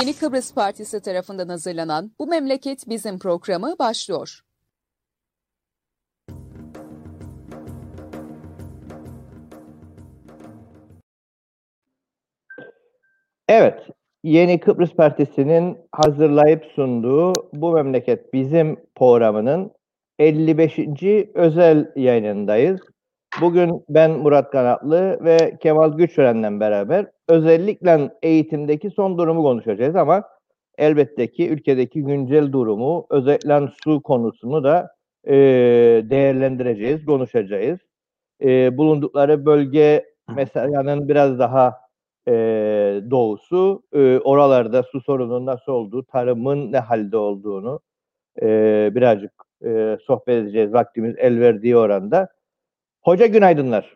Yeni Kıbrıs Partisi tarafından hazırlanan Bu Memleket Bizim programı başlıyor. Evet, Yeni Kıbrıs Partisi'nin hazırlayıp sunduğu Bu Memleket Bizim programının 55. özel yayınındayız. Bugün ben Murat Kanatlı ve Kemal Güçören'le beraber özellikle eğitimdeki son durumu konuşacağız ama elbette ki ülkedeki güncel durumu, özellikle su konusunu da e, değerlendireceğiz, konuşacağız. E, bulundukları bölge mesela'nın biraz daha e, doğusu, e, oralarda su sorunun nasıl olduğu, tarımın ne halde olduğunu e, birazcık e, sohbet edeceğiz vaktimiz el verdiği oranda. Hoca günaydınlar.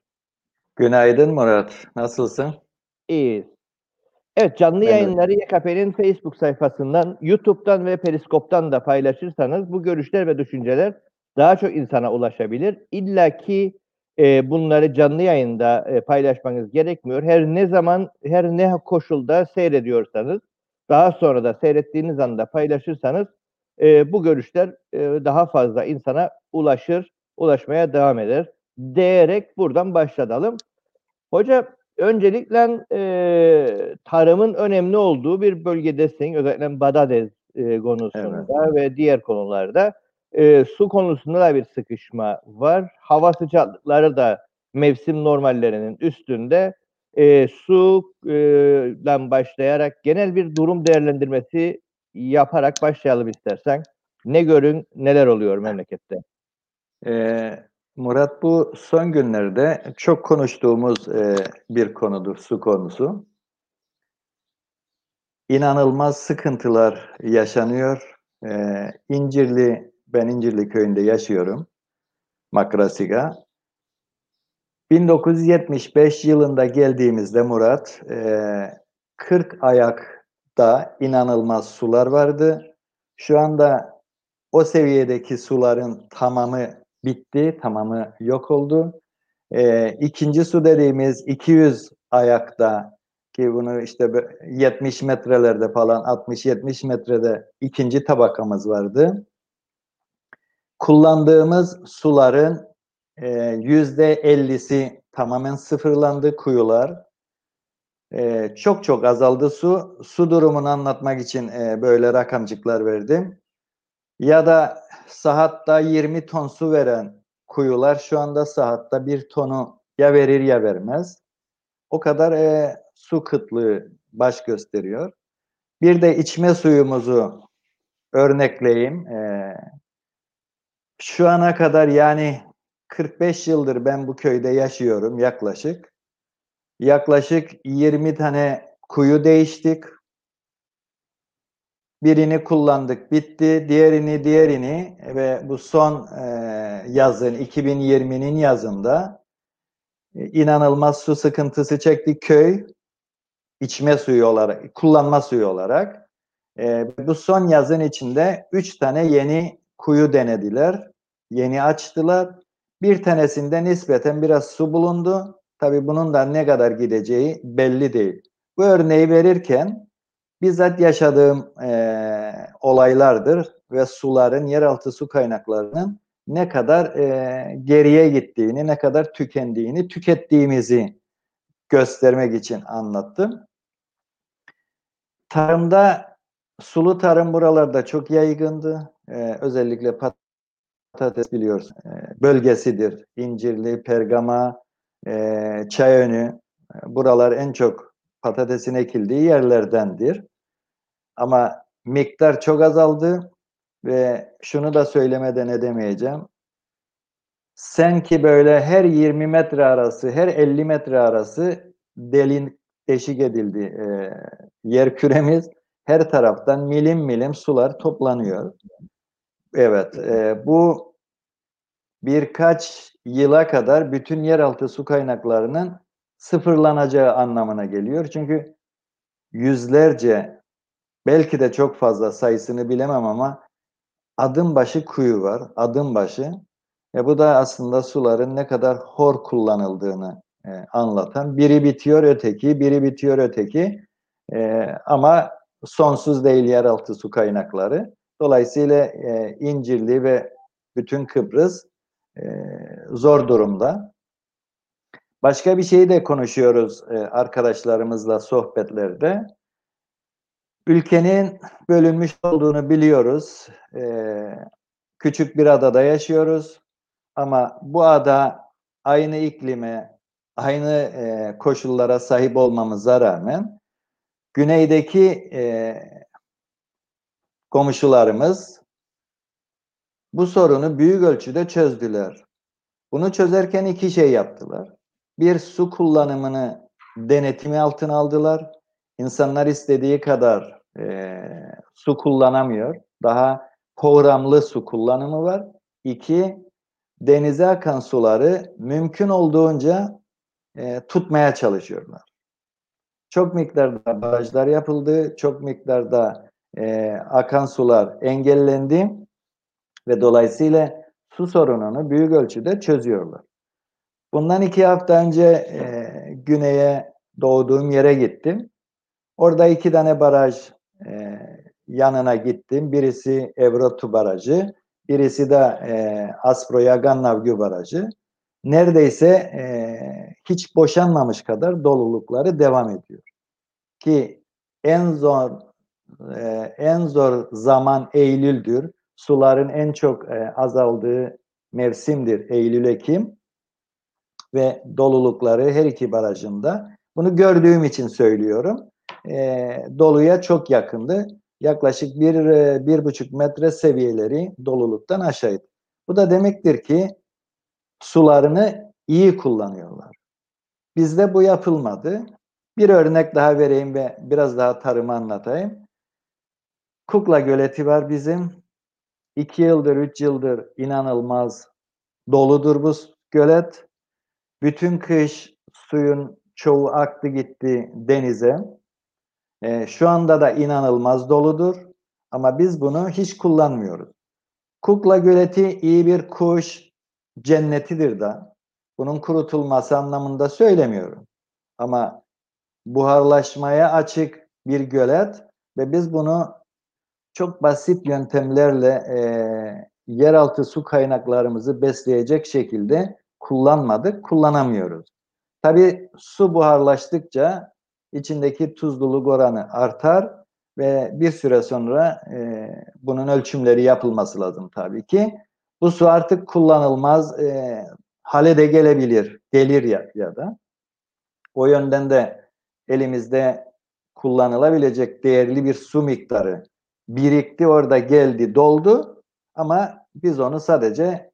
Günaydın Murat. Nasılsın? İyiyiz. Evet canlı yayınları YKP'nin Facebook sayfasından, YouTube'dan ve Periskop'tan da paylaşırsanız bu görüşler ve düşünceler daha çok insana ulaşabilir. İlla ki e, bunları canlı yayında e, paylaşmanız gerekmiyor. Her ne zaman, her ne koşulda seyrediyorsanız, daha sonra da seyrettiğiniz anda paylaşırsanız e, bu görüşler e, daha fazla insana ulaşır, ulaşmaya devam eder diyerek buradan başlayalım. Hoca öncelikle e, tarımın önemli olduğu bir bölgedesin. Özellikle Badades e, konusunda ve diğer konularda. E, su konusunda da bir sıkışma var. Hava sıcaklıkları da mevsim normallerinin üstünde. E, sudan başlayarak genel bir durum değerlendirmesi yaparak başlayalım istersen. Ne görün, neler oluyor memlekette? Ee, Murat bu son günlerde çok konuştuğumuz e, bir konudur su konusu. İnanılmaz sıkıntılar yaşanıyor. Ee, İncirli, ben İncirli köyünde yaşıyorum. Makrasiga. 1975 yılında geldiğimizde Murat, e, 40 ayakta inanılmaz sular vardı. Şu anda o seviyedeki suların tamamı bitti, tamamı yok oldu. E, ikinci su dediğimiz 200 ayakta ki bunu işte 70 metrelerde falan 60-70 metrede ikinci tabakamız vardı. Kullandığımız suların yüzde 50'si tamamen sıfırlandı kuyular. E, çok çok azaldı su. Su durumunu anlatmak için e, böyle rakamcıklar verdim. Ya da sahatta 20 ton su veren kuyular şu anda sahatta bir tonu ya verir ya vermez. O kadar e, su kıtlığı baş gösteriyor. Bir de içme suyumuzu örnekleyeyim. E, şu ana kadar yani 45 yıldır ben bu köyde yaşıyorum yaklaşık. Yaklaşık 20 tane kuyu değiştik. Birini kullandık, bitti. Diğerini, diğerini ve bu son e, yazın, 2020'nin yazında e, inanılmaz su sıkıntısı çekti köy. içme suyu olarak, kullanma suyu olarak. E, bu son yazın içinde 3 tane yeni kuyu denediler. Yeni açtılar. Bir tanesinde nispeten biraz su bulundu. Tabii bunun da ne kadar gideceği belli değil. Bu örneği verirken bizzat yaşadığım e, olaylardır ve suların, yeraltı su kaynaklarının ne kadar e, geriye gittiğini, ne kadar tükendiğini, tükettiğimizi göstermek için anlattım. Tarımda, sulu tarım buralarda çok yaygındı. E, özellikle patates biliyorsun e, bölgesidir. İncirli, Pergama, e, Çayönü, buralar en çok patatesin ekildiği yerlerdendir. Ama miktar çok azaldı ve şunu da söylemeden edemeyeceğim. Sen ki böyle her 20 metre arası, her 50 metre arası delin deşik edildi e, yer küremiz. Her taraftan milim milim sular toplanıyor. Evet, e, bu birkaç yıla kadar bütün yeraltı su kaynaklarının sıfırlanacağı anlamına geliyor. Çünkü yüzlerce belki de çok fazla sayısını bilemem ama adım başı kuyu var. Adım başı. E bu da aslında suların ne kadar hor kullanıldığını e, anlatan. Biri bitiyor öteki, biri bitiyor öteki. E, ama sonsuz değil yeraltı su kaynakları. Dolayısıyla e, İncirli ve bütün Kıbrıs e, zor durumda. Başka bir şeyi de konuşuyoruz e, arkadaşlarımızla sohbetlerde. Ülkenin bölünmüş olduğunu biliyoruz. E, küçük bir adada yaşıyoruz. Ama bu ada aynı iklime, aynı e, koşullara sahip olmamıza rağmen güneydeki komşularımız bu sorunu büyük ölçüde çözdüler. Bunu çözerken iki şey yaptılar. Bir su kullanımını denetimi altına aldılar. İnsanlar istediği kadar e, su kullanamıyor. Daha programlı su kullanımı var. İki, denize akan suları mümkün olduğunca e, tutmaya çalışıyorlar. Çok miktarda barajlar yapıldı, çok miktarda e, akan sular engellendi ve dolayısıyla su sorununu büyük ölçüde çözüyorlar. Bundan iki hafta önce e, güneye doğduğum yere gittim. Orada iki tane baraj e, yanına gittim. Birisi Evrotu Barajı, birisi de e, Aspro-Yagannavgü Barajı. Neredeyse e, hiç boşanmamış kadar dolulukları devam ediyor. Ki en zor e, en zor zaman Eylül'dür. Suların en çok e, azaldığı mevsimdir Eylül-Ekim ve dolulukları her iki barajında. Bunu gördüğüm için söylüyorum. E, doluya çok yakındı. Yaklaşık bir, e, bir buçuk metre seviyeleri doluluktan aşağıydı. Bu da demektir ki sularını iyi kullanıyorlar. Bizde bu yapılmadı. Bir örnek daha vereyim ve biraz daha tarımı anlatayım. Kukla Göleti var bizim. İki yıldır, üç yıldır inanılmaz doludur bu gölet. Bütün kış suyun çoğu aktı gitti denize. E, şu anda da inanılmaz doludur. Ama biz bunu hiç kullanmıyoruz. Kukla Göleti iyi bir kuş cennetidir da. Bunun kurutulması anlamında söylemiyorum. Ama buharlaşmaya açık bir gölet ve biz bunu çok basit yöntemlerle e, yeraltı su kaynaklarımızı besleyecek şekilde kullanmadık, kullanamıyoruz. Tabi su buharlaştıkça içindeki tuzluluk oranı artar ve bir süre sonra e, bunun ölçümleri yapılması lazım tabii ki. Bu su artık kullanılmaz e, hale de gelebilir, gelir ya, ya da. O yönden de elimizde kullanılabilecek değerli bir su miktarı birikti, orada geldi, doldu ama biz onu sadece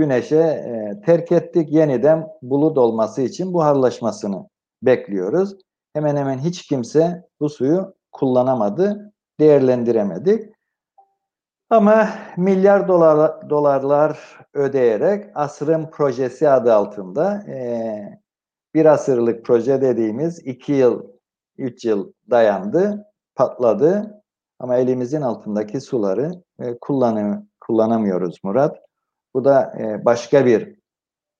güneşe e, terk ettik. Yeniden bulut olması için buharlaşmasını bekliyoruz. Hemen hemen hiç kimse bu suyu kullanamadı, değerlendiremedik. Ama milyar dolar, dolarlar ödeyerek asrın projesi adı altında e, bir asırlık proje dediğimiz iki yıl, üç yıl dayandı, patladı. Ama elimizin altındaki suları e, kullanı, kullanamıyoruz Murat. Bu da e, başka bir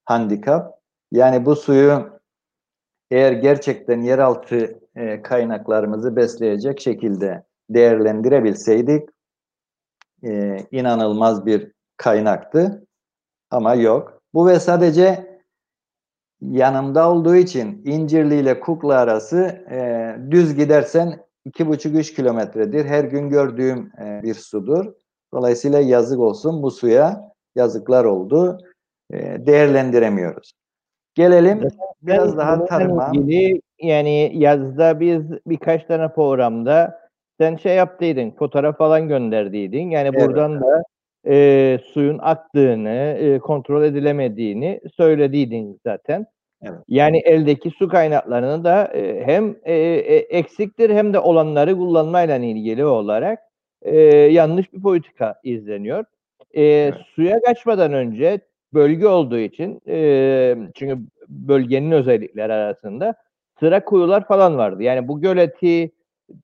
handikap. Yani bu suyu eğer gerçekten yeraltı e, kaynaklarımızı besleyecek şekilde değerlendirebilseydik e, inanılmaz bir kaynaktı. Ama yok. Bu ve sadece yanımda olduğu için İncirli ile Kukla arası e, düz gidersen iki buçuk üç kilometredir. Her gün gördüğüm e, bir sudur. Dolayısıyla yazık olsun bu suya yazıklar oldu. E, değerlendiremiyoruz. Gelelim biraz daha tarıma. Ilgili, yani yazda biz birkaç tane programda sen şey yaptıydın, fotoğraf falan gönderdiydin. Yani evet. buradan da e, suyun aktığını, e, kontrol edilemediğini söylediydin zaten. Evet. Yani eldeki su kaynaklarını da e, hem e, e, eksiktir hem de olanları kullanmayla ilgili olarak e, yanlış bir politika izleniyor. E, evet. Suya kaçmadan önce bölge olduğu için e, çünkü bölgenin özellikleri arasında sıra kuyular falan vardı. Yani bu göleti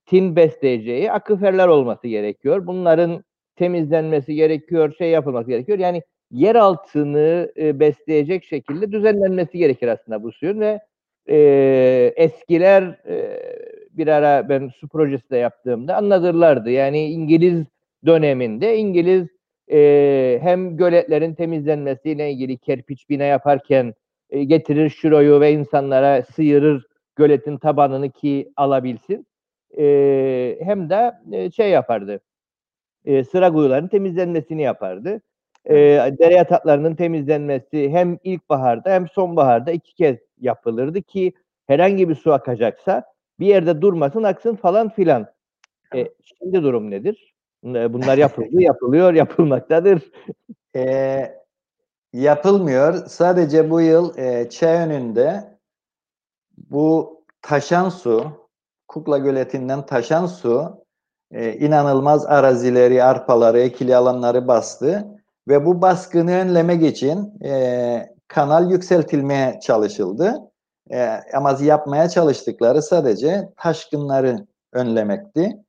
tin besleyeceği akıferler olması gerekiyor. Bunların temizlenmesi gerekiyor, şey yapılması gerekiyor. Yani yer altını e, besleyecek şekilde düzenlenmesi gerekir aslında bu suyun ve e, eskiler e, bir ara ben su projesi de yaptığımda anlatırlardı. Yani İngiliz döneminde İngiliz e, hem göletlerin temizlenmesiyle ilgili kerpiç bina yaparken e, getirir şuroyu ve insanlara sıyırır göletin tabanını ki alabilsin. E, hem de e, şey yapardı. E, sıra kuyuların temizlenmesini yapardı. E, dere yataklarının temizlenmesi hem ilkbaharda hem sonbaharda iki kez yapılırdı ki herhangi bir su akacaksa bir yerde durmasın aksın falan filan. E, şimdi durum nedir? Bunlar yapıldı, yapılıyor, yapılmaktadır. E, yapılmıyor. Sadece bu yıl e, çay önünde bu taşan su, Kukla Göleti'nden taşan su e, inanılmaz arazileri, arpaları, ekili alanları bastı ve bu baskını önlemek için e, kanal yükseltilmeye çalışıldı. E, ama yapmaya çalıştıkları sadece taşkınları önlemekti.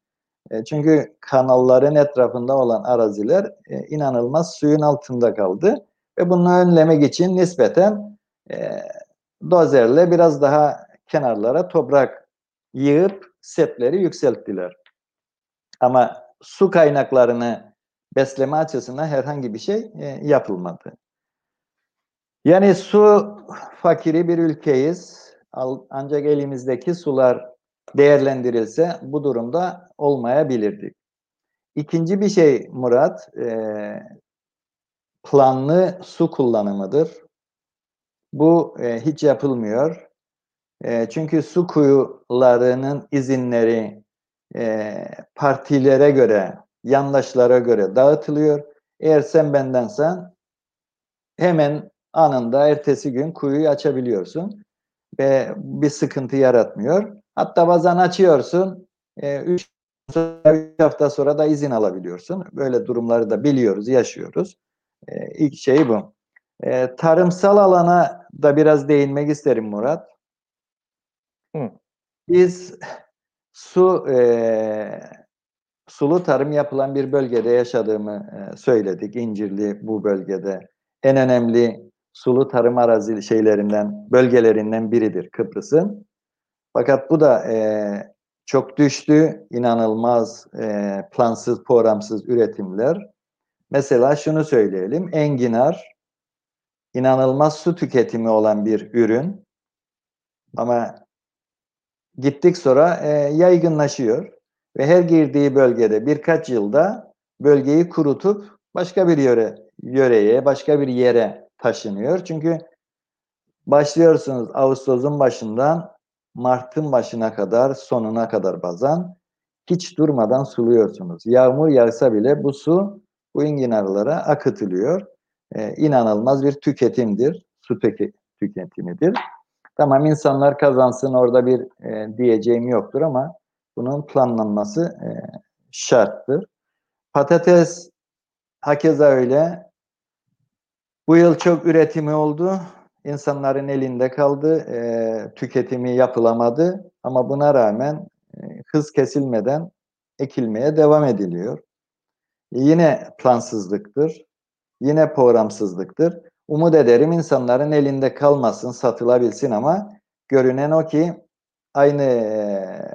E, çünkü kanalların etrafında olan araziler e, inanılmaz suyun altında kaldı ve bunu önlemek için nispeten e, dozerle biraz daha kenarlara toprak yığıp setleri yükselttiler. Ama su kaynaklarını besleme açısından herhangi bir şey yapılmadı. Yani su fakiri bir ülkeyiz. Ancak elimizdeki sular değerlendirilse bu durumda olmayabilirdik. İkinci bir şey Murat, e, planlı su kullanımıdır. Bu e, hiç yapılmıyor. E, çünkü su kuyularının izinleri e, partilere göre, yandaşlara göre dağıtılıyor. Eğer sen bendensen hemen anında ertesi gün kuyuyu açabiliyorsun ve bir sıkıntı yaratmıyor. Hatta bazen açıyorsun, 3 e, hafta sonra da izin alabiliyorsun. Böyle durumları da biliyoruz, yaşıyoruz. E, ilk şey bu. E, tarımsal alana da biraz değinmek isterim Murat. Hı. Biz su e, sulu tarım yapılan bir bölgede yaşadığımı e, söyledik. İncirli bu bölgede. En önemli sulu tarım arazi şeylerinden, bölgelerinden biridir Kıbrıs'ın. Fakat bu da e, çok düştü, inanılmaz e, plansız, programsız üretimler. Mesela şunu söyleyelim, enginar inanılmaz su tüketimi olan bir ürün. Ama gittik sonra e, yaygınlaşıyor ve her girdiği bölgede birkaç yılda bölgeyi kurutup başka bir yöre, yöreye, başka bir yere taşınıyor. Çünkü başlıyorsunuz Ağustos'un başından Mart'ın başına kadar, sonuna kadar bazen hiç durmadan suluyorsunuz. Yağmur yağsa bile bu su bu enginarlara akıtılıyor. Ee, inanılmaz bir tüketimdir. Su tüketimidir. Tamam insanlar kazansın orada bir e, diyeceğim yoktur ama bunun planlanması e, şarttır. Patates hakeza öyle. Bu yıl çok üretimi oldu insanların elinde kaldı, e, tüketimi yapılamadı ama buna rağmen e, hız kesilmeden ekilmeye devam ediliyor. E, yine plansızlıktır, yine programsızlıktır. Umut ederim insanların elinde kalmasın, satılabilsin ama görünen o ki aynı e,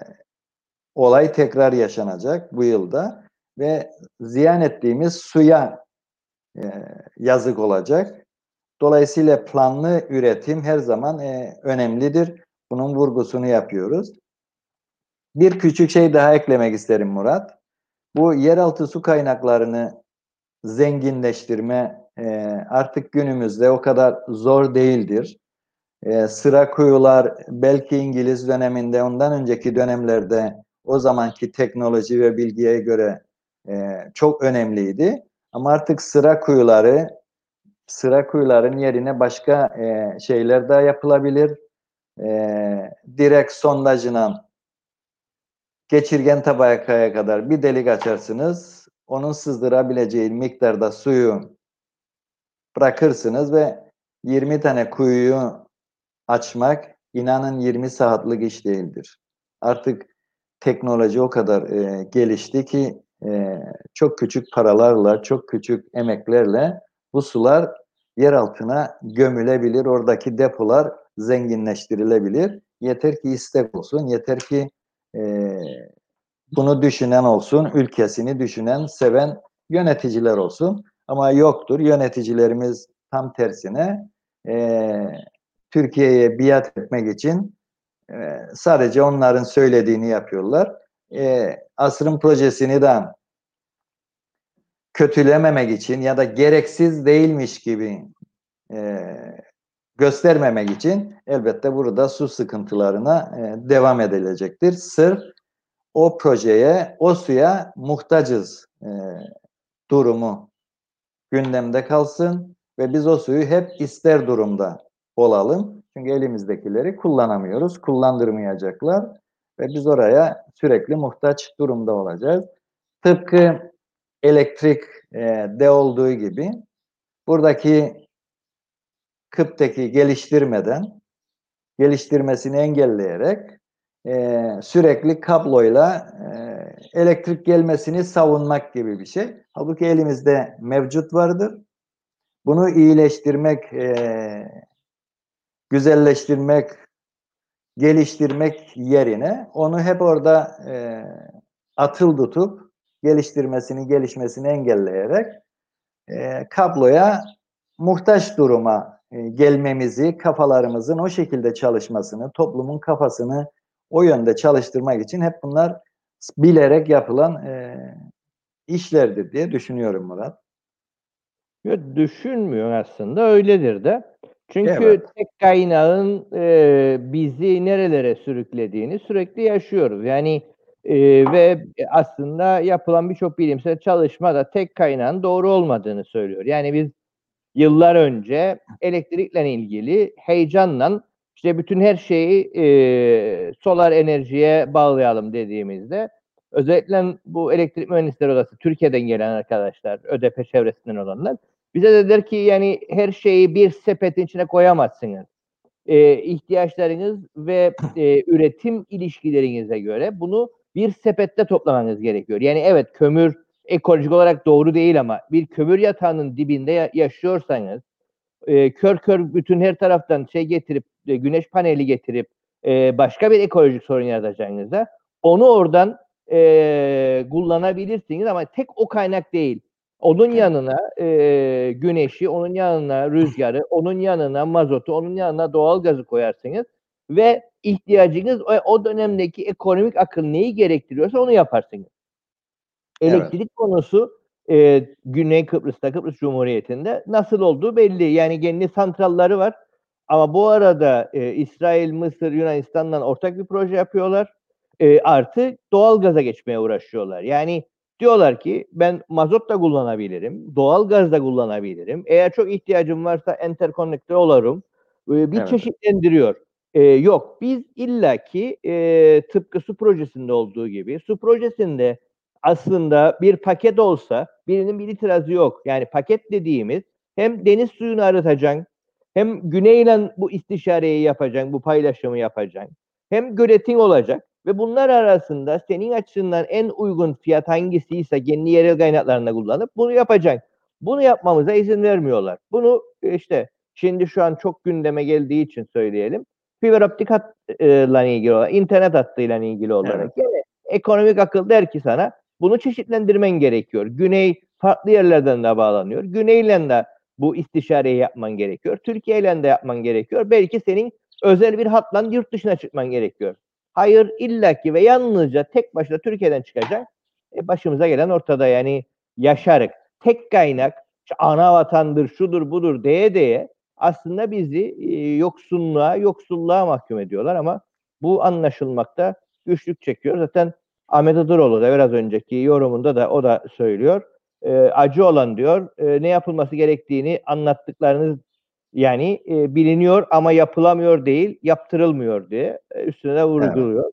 olay tekrar yaşanacak bu yılda ve ziyan ettiğimiz suya e, yazık olacak. Dolayısıyla planlı üretim her zaman e, önemlidir. Bunun vurgusunu yapıyoruz. Bir küçük şey daha eklemek isterim Murat. Bu yeraltı su kaynaklarını zenginleştirme e, artık günümüzde o kadar zor değildir. E, sıra kuyular belki İngiliz döneminde ondan önceki dönemlerde o zamanki teknoloji ve bilgiye göre e, çok önemliydi. Ama artık sıra kuyuları sıra kuyuların yerine başka e, şeyler de yapılabilir. E, direkt sondajla geçirgen tabakaya kadar bir delik açarsınız. Onun sızdırabileceği miktarda suyu bırakırsınız ve 20 tane kuyuyu açmak inanın 20 saatlik iş değildir. Artık teknoloji o kadar e, gelişti ki e, çok küçük paralarla, çok küçük emeklerle bu sular yer altına gömülebilir. Oradaki depolar zenginleştirilebilir. Yeter ki istek olsun, yeter ki e, bunu düşünen olsun, ülkesini düşünen, seven yöneticiler olsun. Ama yoktur. Yöneticilerimiz tam tersine e, Türkiye'ye biat etmek için e, sadece onların söylediğini yapıyorlar. E, asrın projesini de kötülememek için ya da gereksiz değilmiş gibi e, göstermemek için elbette burada su sıkıntılarına e, devam edilecektir. Sırf o projeye, o suya muhtacız e, durumu gündemde kalsın ve biz o suyu hep ister durumda olalım. Çünkü elimizdekileri kullanamıyoruz, kullandırmayacaklar ve biz oraya sürekli muhtaç durumda olacağız. Tıpkı elektrik e, de olduğu gibi buradaki Kıp'teki geliştirmeden geliştirmesini engelleyerek e, sürekli kabloyla e, elektrik gelmesini savunmak gibi bir şey. Halbuki elimizde mevcut vardır. Bunu iyileştirmek, e, güzelleştirmek, geliştirmek yerine onu hep orada e, atıl tutup geliştirmesini, gelişmesini engelleyerek e, kabloya muhtaç duruma e, gelmemizi, kafalarımızın o şekilde çalışmasını, toplumun kafasını o yönde çalıştırmak için hep bunlar bilerek yapılan e, işlerdir diye düşünüyorum Murat. Yok, düşünmüyor aslında öyledir de. Çünkü Evet. tek kaynağın e, bizi nerelere sürüklediğini sürekli yaşıyoruz. Yani e, ve aslında yapılan birçok bilimsel çalışma da tek kaynağın doğru olmadığını söylüyor. Yani biz yıllar önce elektrikle ilgili heyecanla işte bütün her şeyi e, solar enerjiye bağlayalım dediğimizde özellikle bu elektrik mühendisleri odası Türkiye'den gelen arkadaşlar, ÖDP çevresinden olanlar bize dediler ki yani her şeyi bir sepetin içine koyamazsınız. E, ihtiyaçlarınız ve e, üretim ilişkilerinize göre bunu bir sepette toplamanız gerekiyor. Yani evet kömür ekolojik olarak doğru değil ama bir kömür yatağının dibinde ya- yaşıyorsanız e, kör kör bütün her taraftan şey getirip e, güneş paneli getirip e, başka bir ekolojik sorun yaratacağınızda onu oradan e, kullanabilirsiniz ama tek o kaynak değil. Onun yanına e, güneşi, onun yanına rüzgarı, onun yanına mazotu, onun yanına doğal gazı koyarsınız ve ihtiyacınız o, o dönemdeki ekonomik akıl neyi gerektiriyorsa onu yaparsınız. Evet. Elektrik konusu e, Güney Kıbrıs'ta, Kıbrıs Cumhuriyeti'nde nasıl olduğu belli. Yani kendi santralları var. Ama bu arada e, İsrail, Mısır, Yunanistan'la ortak bir proje yapıyorlar. E, artı doğal gaza geçmeye uğraşıyorlar. Yani diyorlar ki ben mazot da kullanabilirim, doğal gaz da kullanabilirim. Eğer çok ihtiyacım varsa enterkonnektör olurum. E, bir Evet. çeşitlendiriyor. E, yok biz illaki e, tıpkı su projesinde olduğu gibi su projesinde aslında bir paket olsa birinin bir itirazı yok. Yani paket dediğimiz hem deniz suyunu arıtacaksın, hem güneyle bu istişareyi yapacaksın, bu paylaşımı yapacaksın. Hem göletin olacak ve bunlar arasında senin açısından en uygun fiyat hangisiyse kendi yerel kaynaklarında kullanıp bunu yapacaksın. Bunu yapmamıza izin vermiyorlar. Bunu e, işte şimdi şu an çok gündeme geldiği için söyleyelim. Fiber optik hatla ilgili olarak, internet hattıyla ilgili olarak. Yani ekonomik akıl der ki sana bunu çeşitlendirmen gerekiyor. Güney farklı yerlerden de bağlanıyor. Güneyle de bu istişareyi yapman gerekiyor. Türkiye ile de yapman gerekiyor. Belki senin özel bir hatla yurt dışına çıkman gerekiyor. Hayır illaki ve yalnızca tek başına Türkiye'den çıkacak. E, başımıza gelen ortada yani yaşarık. Tek kaynak ana vatandır, şudur budur diye diye aslında bizi e, yoksunluğa, yoksulluğa mahkum ediyorlar ama bu anlaşılmakta güçlük çekiyor. Zaten Ahmet Adıroğlu da biraz önceki yorumunda da o da söylüyor. E, acı olan diyor e, ne yapılması gerektiğini anlattıklarınız yani e, biliniyor ama yapılamıyor değil, yaptırılmıyor diye üstüne de vurguluyor.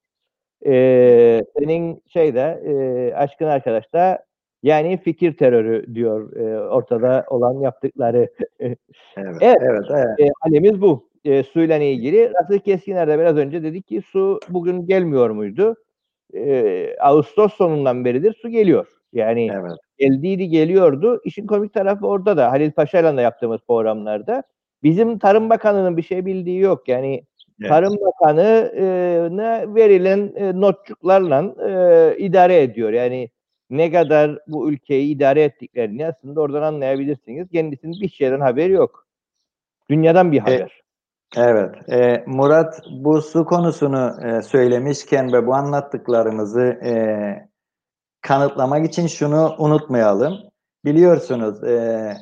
E, senin şeyde e, aşkın arkadaş da yani fikir terörü diyor e, ortada olan yaptıkları. Evet, Evet. evet, evet. E, halimiz bu. E, suyla ilgili. Rasul Keskinler de biraz önce dedi ki su bugün gelmiyor muydu? E, Ağustos sonundan beridir su geliyor. Yani evet. geldiydi geliyordu. İşin komik tarafı orada da Halil Paşa'yla da yaptığımız programlarda bizim Tarım Bakanı'nın bir şey bildiği yok. Yani Evet. Tarım Bakanı'na verilen e, notçuklarla e, idare ediyor. Yani ne kadar bu ülkeyi idare ettiklerini aslında oradan anlayabilirsiniz. Kendisinin bir şeyden haberi yok. Dünyadan bir e, haber. Evet. E, Murat bu su konusunu e, söylemişken ve bu anlattıklarımızı e, kanıtlamak için şunu unutmayalım. Biliyorsunuz e,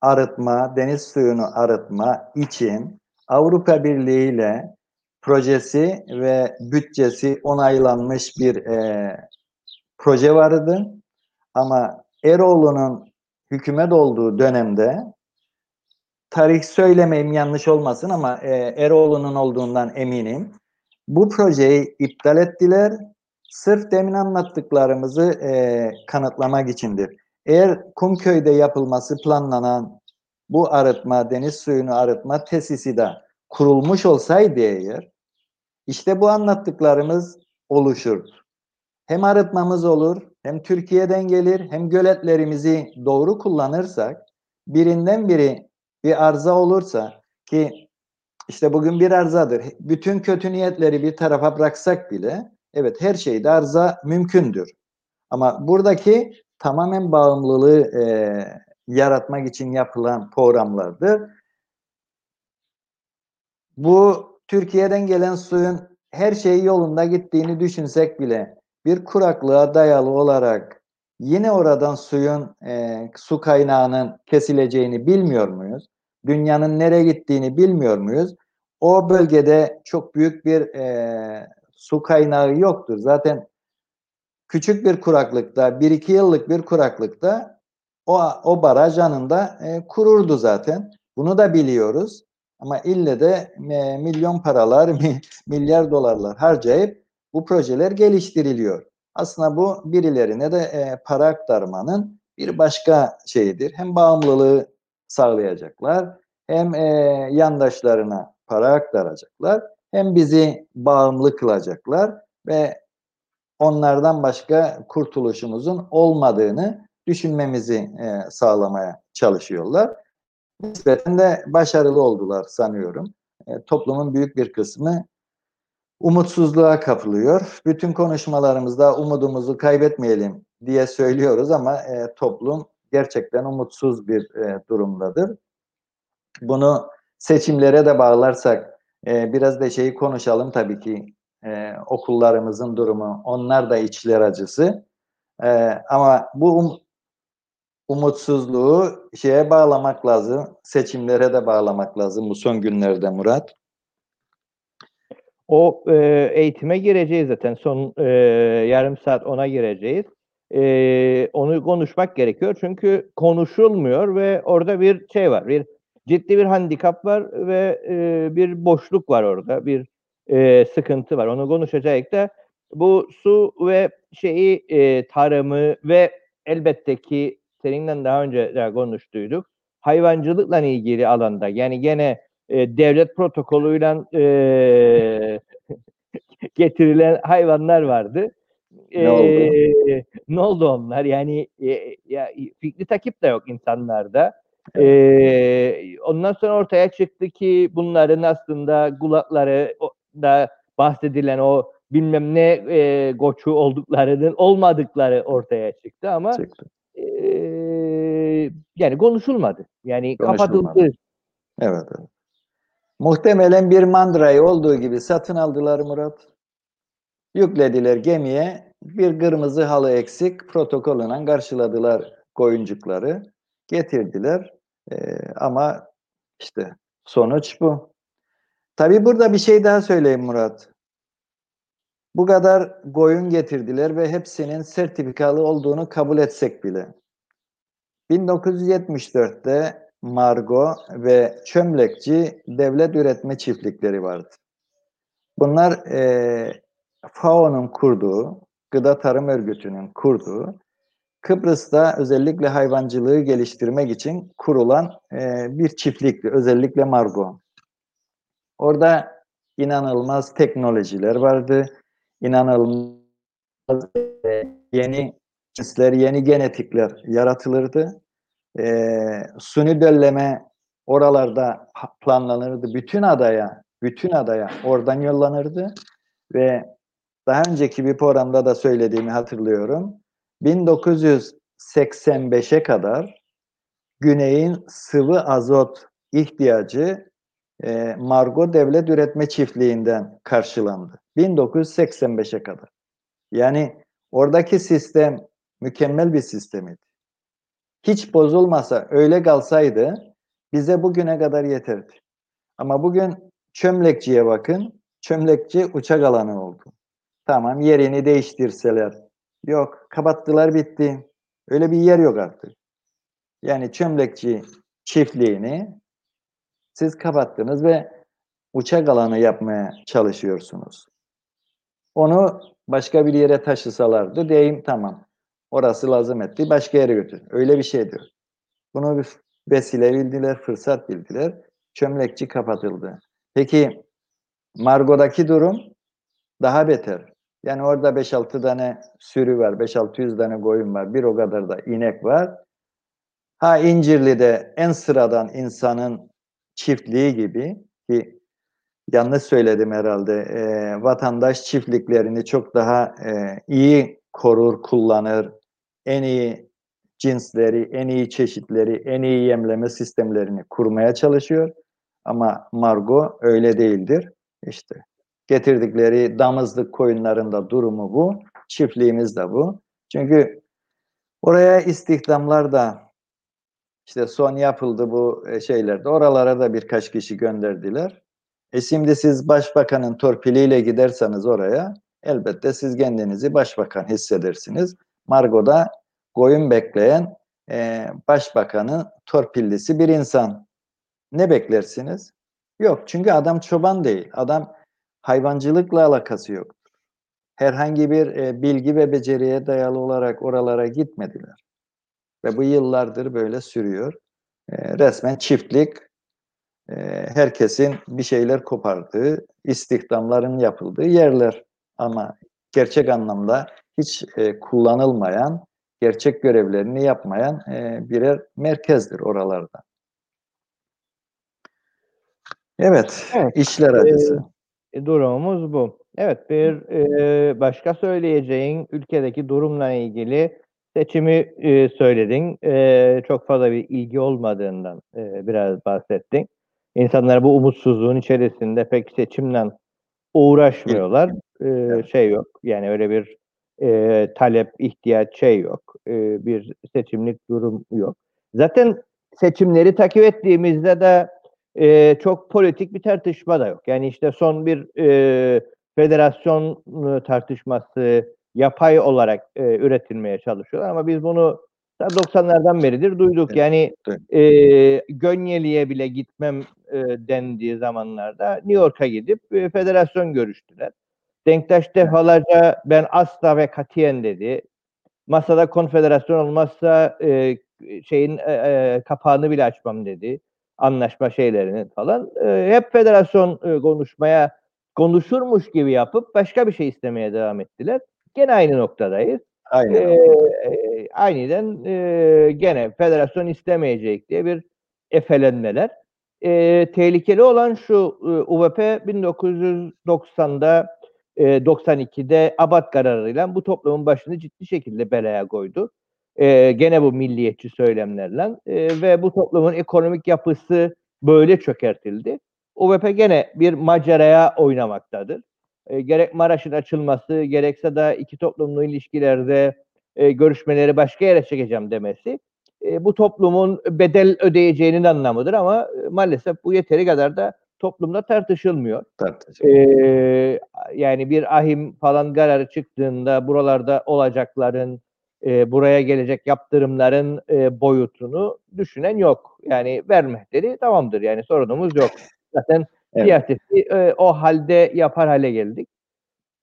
arıtma, deniz suyunu arıtma için Avrupa Birliği ile projesi ve bütçesi onaylanmış bir e, proje vardı. Ama Eroğlu'nun hükümet olduğu dönemde tarih söylemeyeyim yanlış olmasın ama e, Eroğlu'nun olduğundan eminim. Bu projeyi iptal ettiler. Sırf demin anlattıklarımızı e, kanıtlamak içindir. Eğer Kumköy'de yapılması planlanan bu arıtma, deniz suyunu arıtma tesisi de kurulmuş olsaydı eğer, işte bu anlattıklarımız oluşur. Hem arıtmamız olur, hem Türkiye'den gelir, hem göletlerimizi doğru kullanırsak, birinden biri bir arıza olursa ki işte bugün bir arızadır. Bütün kötü niyetleri bir tarafa bıraksak bile evet her şeyde arıza mümkündür. Ama buradaki tamamen bağımlılığı e, yaratmak için yapılan programlardır. Bu Türkiye'den gelen suyun her şeyi yolunda gittiğini düşünsek bile bir kuraklığa dayalı olarak yine oradan suyun e, su kaynağının kesileceğini bilmiyor muyuz? Dünyanın nereye gittiğini bilmiyor muyuz? O bölgede çok büyük bir e, su kaynağı yoktur. Zaten küçük bir kuraklıkta, bir iki yıllık bir kuraklıkta o, o baraj anında e, kururdu zaten. Bunu da biliyoruz. Ama ille de e, milyon paralar, milyar dolarlar harcayıp bu projeler geliştiriliyor. Aslında bu birilerine de e, para aktarmanın bir başka şeyidir. Hem bağımlılığı sağlayacaklar, hem e, yandaşlarına para aktaracaklar, hem bizi bağımlı kılacaklar ve onlardan başka kurtuluşumuzun olmadığını düşünmemizi e, sağlamaya çalışıyorlar. Nispeten de başarılı oldular sanıyorum. E, toplumun büyük bir kısmı umutsuzluğa kapılıyor. Bütün konuşmalarımızda umudumuzu kaybetmeyelim diye söylüyoruz ama e, toplum gerçekten umutsuz bir e, durumdadır. Bunu seçimlere de bağlarsak e, biraz da şeyi konuşalım tabii ki e, okullarımızın durumu. Onlar da içler acısı. E, ama bu um, umutsuzluğu şeye bağlamak lazım. Seçimlere de bağlamak lazım bu son günlerde Murat. O e, eğitime gireceğiz zaten. Son e, yarım saat ona gireceğiz. E, onu konuşmak gerekiyor. Çünkü konuşulmuyor ve orada bir şey var. Bir ciddi bir handikap var ve e, bir boşluk var orada. Bir e, sıkıntı var. Onu konuşacağız da bu su ve şeyi e, tarımı ve elbette ki seninle daha önce de konuştuyduk. Hayvancılıkla ilgili alanda yani gene e, devlet protokolüyle e, getirilen hayvanlar vardı. Ne e, oldu? ne oldu onlar? Yani e, ya fikri takip de yok insanlarda. E, ondan sonra ortaya çıktı ki bunların aslında kulakları da bahsedilen o bilmem ne e, goçu olduklarının olmadıkları ortaya çıktı ama çıktı. E, yani konuşulmadı. Yani konuşulmadı. kapatıldı. Evet, evet. Muhtemelen bir mandrayı olduğu gibi satın aldılar Murat. Yüklediler gemiye. Bir kırmızı halı eksik protokolüne karşıladılar koyuncukları. Getirdiler. Ee, ama işte sonuç bu. Tabi burada bir şey daha söyleyeyim Murat. Bu kadar koyun getirdiler ve hepsinin sertifikalı olduğunu kabul etsek bile. 1974'te Margo ve Çömlekçi devlet üretme çiftlikleri vardı. Bunlar e, FAO'nun kurduğu, Gıda Tarım Örgütü'nün kurduğu, Kıbrıs'ta özellikle hayvancılığı geliştirmek için kurulan e, bir çiftlikti. Özellikle Margo. Orada inanılmaz teknolojiler vardı. İnanılmaz yeni cinsler, yeni genetikler yaratılırdı e, suni dölleme oralarda planlanırdı. Bütün adaya bütün adaya oradan yollanırdı ve daha önceki bir programda da söylediğimi hatırlıyorum. 1985'e kadar Güney'in sıvı azot ihtiyacı e, Margo Devlet Üretme Çiftliği'nden karşılandı. 1985'e kadar. Yani oradaki sistem mükemmel bir sistemiydi. Hiç bozulmasa, öyle kalsaydı bize bugüne kadar yeterdi. Ama bugün çömlekçiye bakın, çömlekçi uçak alanı oldu. Tamam yerini değiştirseler. Yok, kapattılar bitti. Öyle bir yer yok artık. Yani çömlekçi çiftliğini siz kapattınız ve uçak alanı yapmaya çalışıyorsunuz. Onu başka bir yere taşısalardı diyeyim tamam. Orası lazım etti. Başka yere götür. Öyle bir şey diyor. Bunu bir vesile bildiler, fırsat bildiler. Çömlekçi kapatıldı. Peki Margo'daki durum daha beter. Yani orada 5-6 tane sürü var, 5-600 tane koyun var, bir o kadar da inek var. Ha İncirli'de en sıradan insanın çiftliği gibi ki yanlış söyledim herhalde. E, vatandaş çiftliklerini çok daha e, iyi korur, kullanır. En iyi cinsleri, en iyi çeşitleri, en iyi yemleme sistemlerini kurmaya çalışıyor. Ama Margo öyle değildir. İşte getirdikleri damızlık koyunlarında durumu bu. Çiftliğimiz de bu. Çünkü oraya istihdamlar da işte son yapıldı bu e, şeylerde. Oralara da birkaç kişi gönderdiler. E şimdi siz başbakanın torpiliyle giderseniz oraya elbette siz kendinizi başbakan hissedersiniz. Margo'da koyun bekleyen e, başbakanın torpillisi bir insan. Ne beklersiniz? Yok çünkü adam çoban değil. Adam hayvancılıkla alakası yok. Herhangi bir e, bilgi ve beceriye dayalı olarak oralara gitmediler. Ve bu yıllardır böyle sürüyor. E, resmen çiftlik, e, herkesin bir şeyler kopardığı, istihdamların yapıldığı yerler. Ama gerçek anlamda hiç e, kullanılmayan, gerçek görevlerini yapmayan e, birer merkezdir oralarda. Evet, evet. işler acısı. E, durumumuz bu. Evet, bir e, başka söyleyeceğin ülkedeki durumla ilgili seçimi e, söyledin. E, çok fazla bir ilgi olmadığından e, biraz bahsettin. İnsanlar bu umutsuzluğun içerisinde pek seçimle uğraşmıyorlar. E, şey yok. Yani öyle bir e, talep, ihtiyaç şey yok. E, bir seçimlik durum yok. Zaten seçimleri takip ettiğimizde de e, çok politik bir tartışma da yok. Yani işte son bir e, federasyon tartışması yapay olarak e, üretilmeye çalışıyorlar ama biz bunu 90'lardan beridir duyduk. Yani e, Gönyeli'ye bile gitmem e, dendiği zamanlarda New York'a gidip e, federasyon görüştüler. Denktaş defalarca ben asla ve katiyen dedi. Masada konfederasyon olmazsa e, şeyin e, e, kapağını bile açmam dedi. Anlaşma şeylerini falan. E, hep federasyon e, konuşmaya konuşurmuş gibi yapıp başka bir şey istemeye devam ettiler. Gene aynı noktadayız. Aynen. Ee, aniden e, gene federasyon istemeyecek diye bir efelenmeler. E, tehlikeli olan şu e, UVP 1990'da e, 92'de abat kararıyla bu toplumun başını ciddi şekilde belaya koydu. Gene bu milliyetçi söylemlerle ve bu toplumun ekonomik yapısı böyle çökertildi. UVP gene bir maceraya oynamaktadır gerek Maraş'ın açılması gerekse de iki toplumlu ilişkilerde görüşmeleri başka yere çekeceğim demesi bu toplumun bedel ödeyeceğinin anlamıdır ama maalesef bu yeteri kadar da toplumda tartışılmıyor. Tartışılmıyor. E, yani bir ahim falan kararı çıktığında buralarda olacakların e, buraya gelecek yaptırımların e, boyutunu düşünen yok. Yani vermekleri tamamdır yani sorunumuz yok. Zaten Evet. Siyaseti e, o halde yapar hale geldik.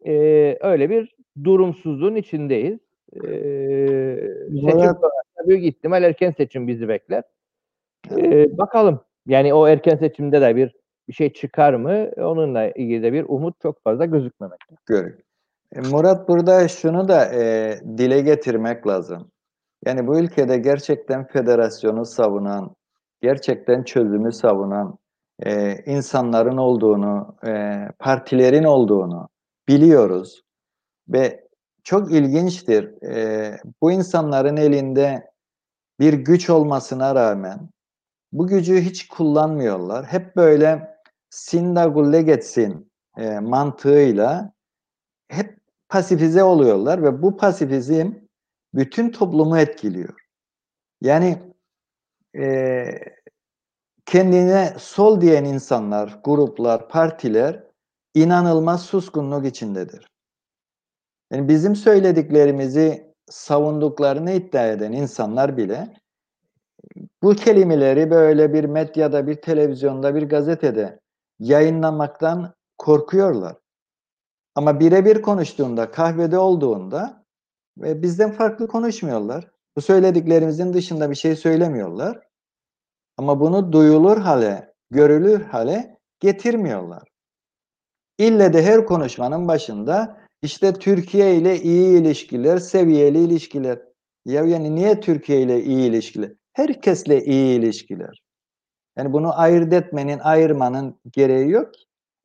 E, öyle bir durumsuzluğun içindeyiz. E, seçim evet. büyük ihtimal erken seçim bizi bekler. E, bakalım. Yani o erken seçimde de bir bir şey çıkar mı? Onunla ilgili de bir umut çok fazla gözükmemekte. Görün. E, Murat burada şunu da e, dile getirmek lazım. Yani bu ülkede gerçekten federasyonu savunan, gerçekten çözümü savunan e, insanların olduğunu, e, partilerin olduğunu biliyoruz. Ve çok ilginçtir. E, bu insanların elinde bir güç olmasına rağmen bu gücü hiç kullanmıyorlar. Hep böyle sinda gulle geçsin e, mantığıyla hep pasifize oluyorlar ve bu pasifizm bütün toplumu etkiliyor. Yani e, kendine sol diyen insanlar, gruplar, partiler inanılmaz suskunluk içindedir. Yani bizim söylediklerimizi savunduklarını iddia eden insanlar bile bu kelimeleri böyle bir medyada, bir televizyonda, bir gazetede yayınlamaktan korkuyorlar. Ama birebir konuştuğunda, kahvede olduğunda ve bizden farklı konuşmuyorlar. Bu söylediklerimizin dışında bir şey söylemiyorlar. Ama bunu duyulur hale, görülür hale getirmiyorlar. İlle de her konuşmanın başında işte Türkiye ile iyi ilişkiler, seviyeli ilişkiler. Ya yani niye Türkiye ile iyi ilişkiler? Herkesle iyi ilişkiler. Yani bunu ayırt etmenin, ayırmanın gereği yok.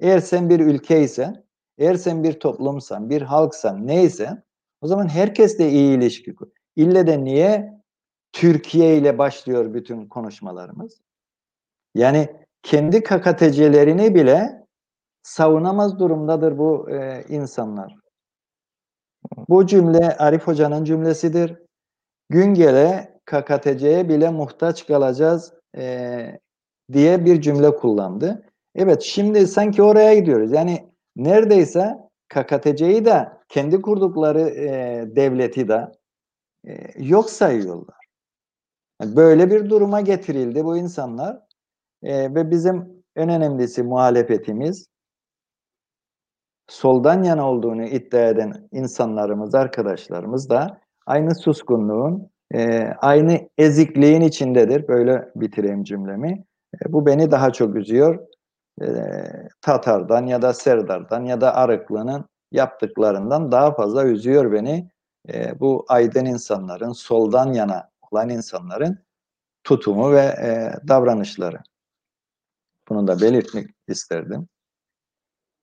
Eğer sen bir ülkeysen, eğer sen bir toplumsan, bir halksan, neysen o zaman herkesle iyi ilişki kur. İlle de niye Türkiye ile başlıyor bütün konuşmalarımız? Yani kendi kakatecelerini bile savunamaz durumdadır bu e, insanlar. Bu cümle Arif Hoca'nın cümlesidir. Gün gele KKTC'ye bile muhtaç kalacağız e, diye bir cümle kullandı. Evet şimdi sanki oraya gidiyoruz. Yani neredeyse KKTC'yi de kendi kurdukları e, devleti de e, yok sayıyorlar. Böyle bir duruma getirildi bu insanlar e, ve bizim en önemlisi muhalefetimiz soldan yana olduğunu iddia eden insanlarımız, arkadaşlarımız da aynı suskunluğun, e, aynı ezikliğin içindedir. Böyle bitireyim cümlemi. E, bu beni daha çok üzüyor. E, Tatar'dan ya da Serdar'dan ya da Arıklı'nın yaptıklarından daha fazla üzüyor beni. E, bu aydın insanların, soldan yana olan insanların tutumu ve davranışları. Bunu da belirtmek isterdim.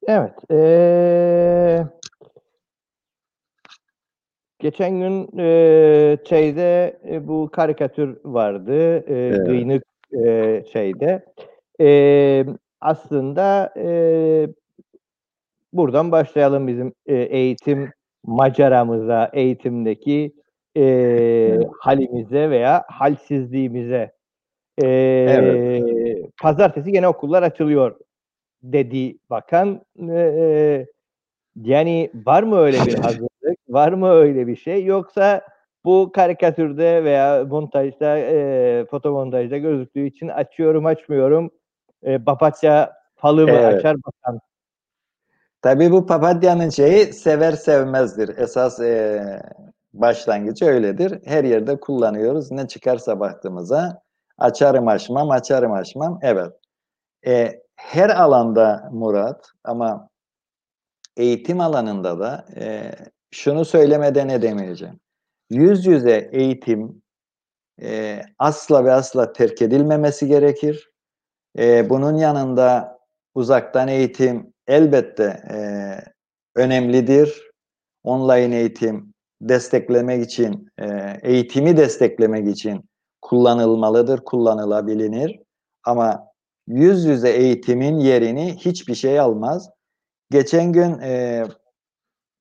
Evet. Ee, geçen gün e, şeyde e, bu karikatür vardı. E, evet. Gıyınık e, şeyde. E, aslında e, buradan başlayalım bizim e, eğitim maceramıza, eğitimdeki e, halimize veya halsizliğimize. E, evet. Pazartesi gene okullar açılıyor dedi bakan. E, yani var mı öyle bir hazırlık? Var mı öyle bir şey? Yoksa bu karikatürde veya montajda, e, fotomontajda gözüktüğü için açıyorum açmıyorum. E, papatya falı mı evet. açar bakan? Tabii bu papatyanın şeyi sever sevmezdir. Esas e, başlangıcı öyledir. Her yerde kullanıyoruz. Ne çıkarsa baktığımıza açarım açmam, açarım açmam. Evet. E, her alanda Murat ama eğitim alanında da e, şunu söylemeden edemeyeceğim. Yüz yüze eğitim e, asla ve asla terk edilmemesi gerekir. E, bunun yanında uzaktan eğitim elbette e, önemlidir. Online eğitim desteklemek için, e, eğitimi desteklemek için kullanılmalıdır, kullanılabilir. Ama yüz yüze eğitimin yerini hiçbir şey almaz. Geçen gün e,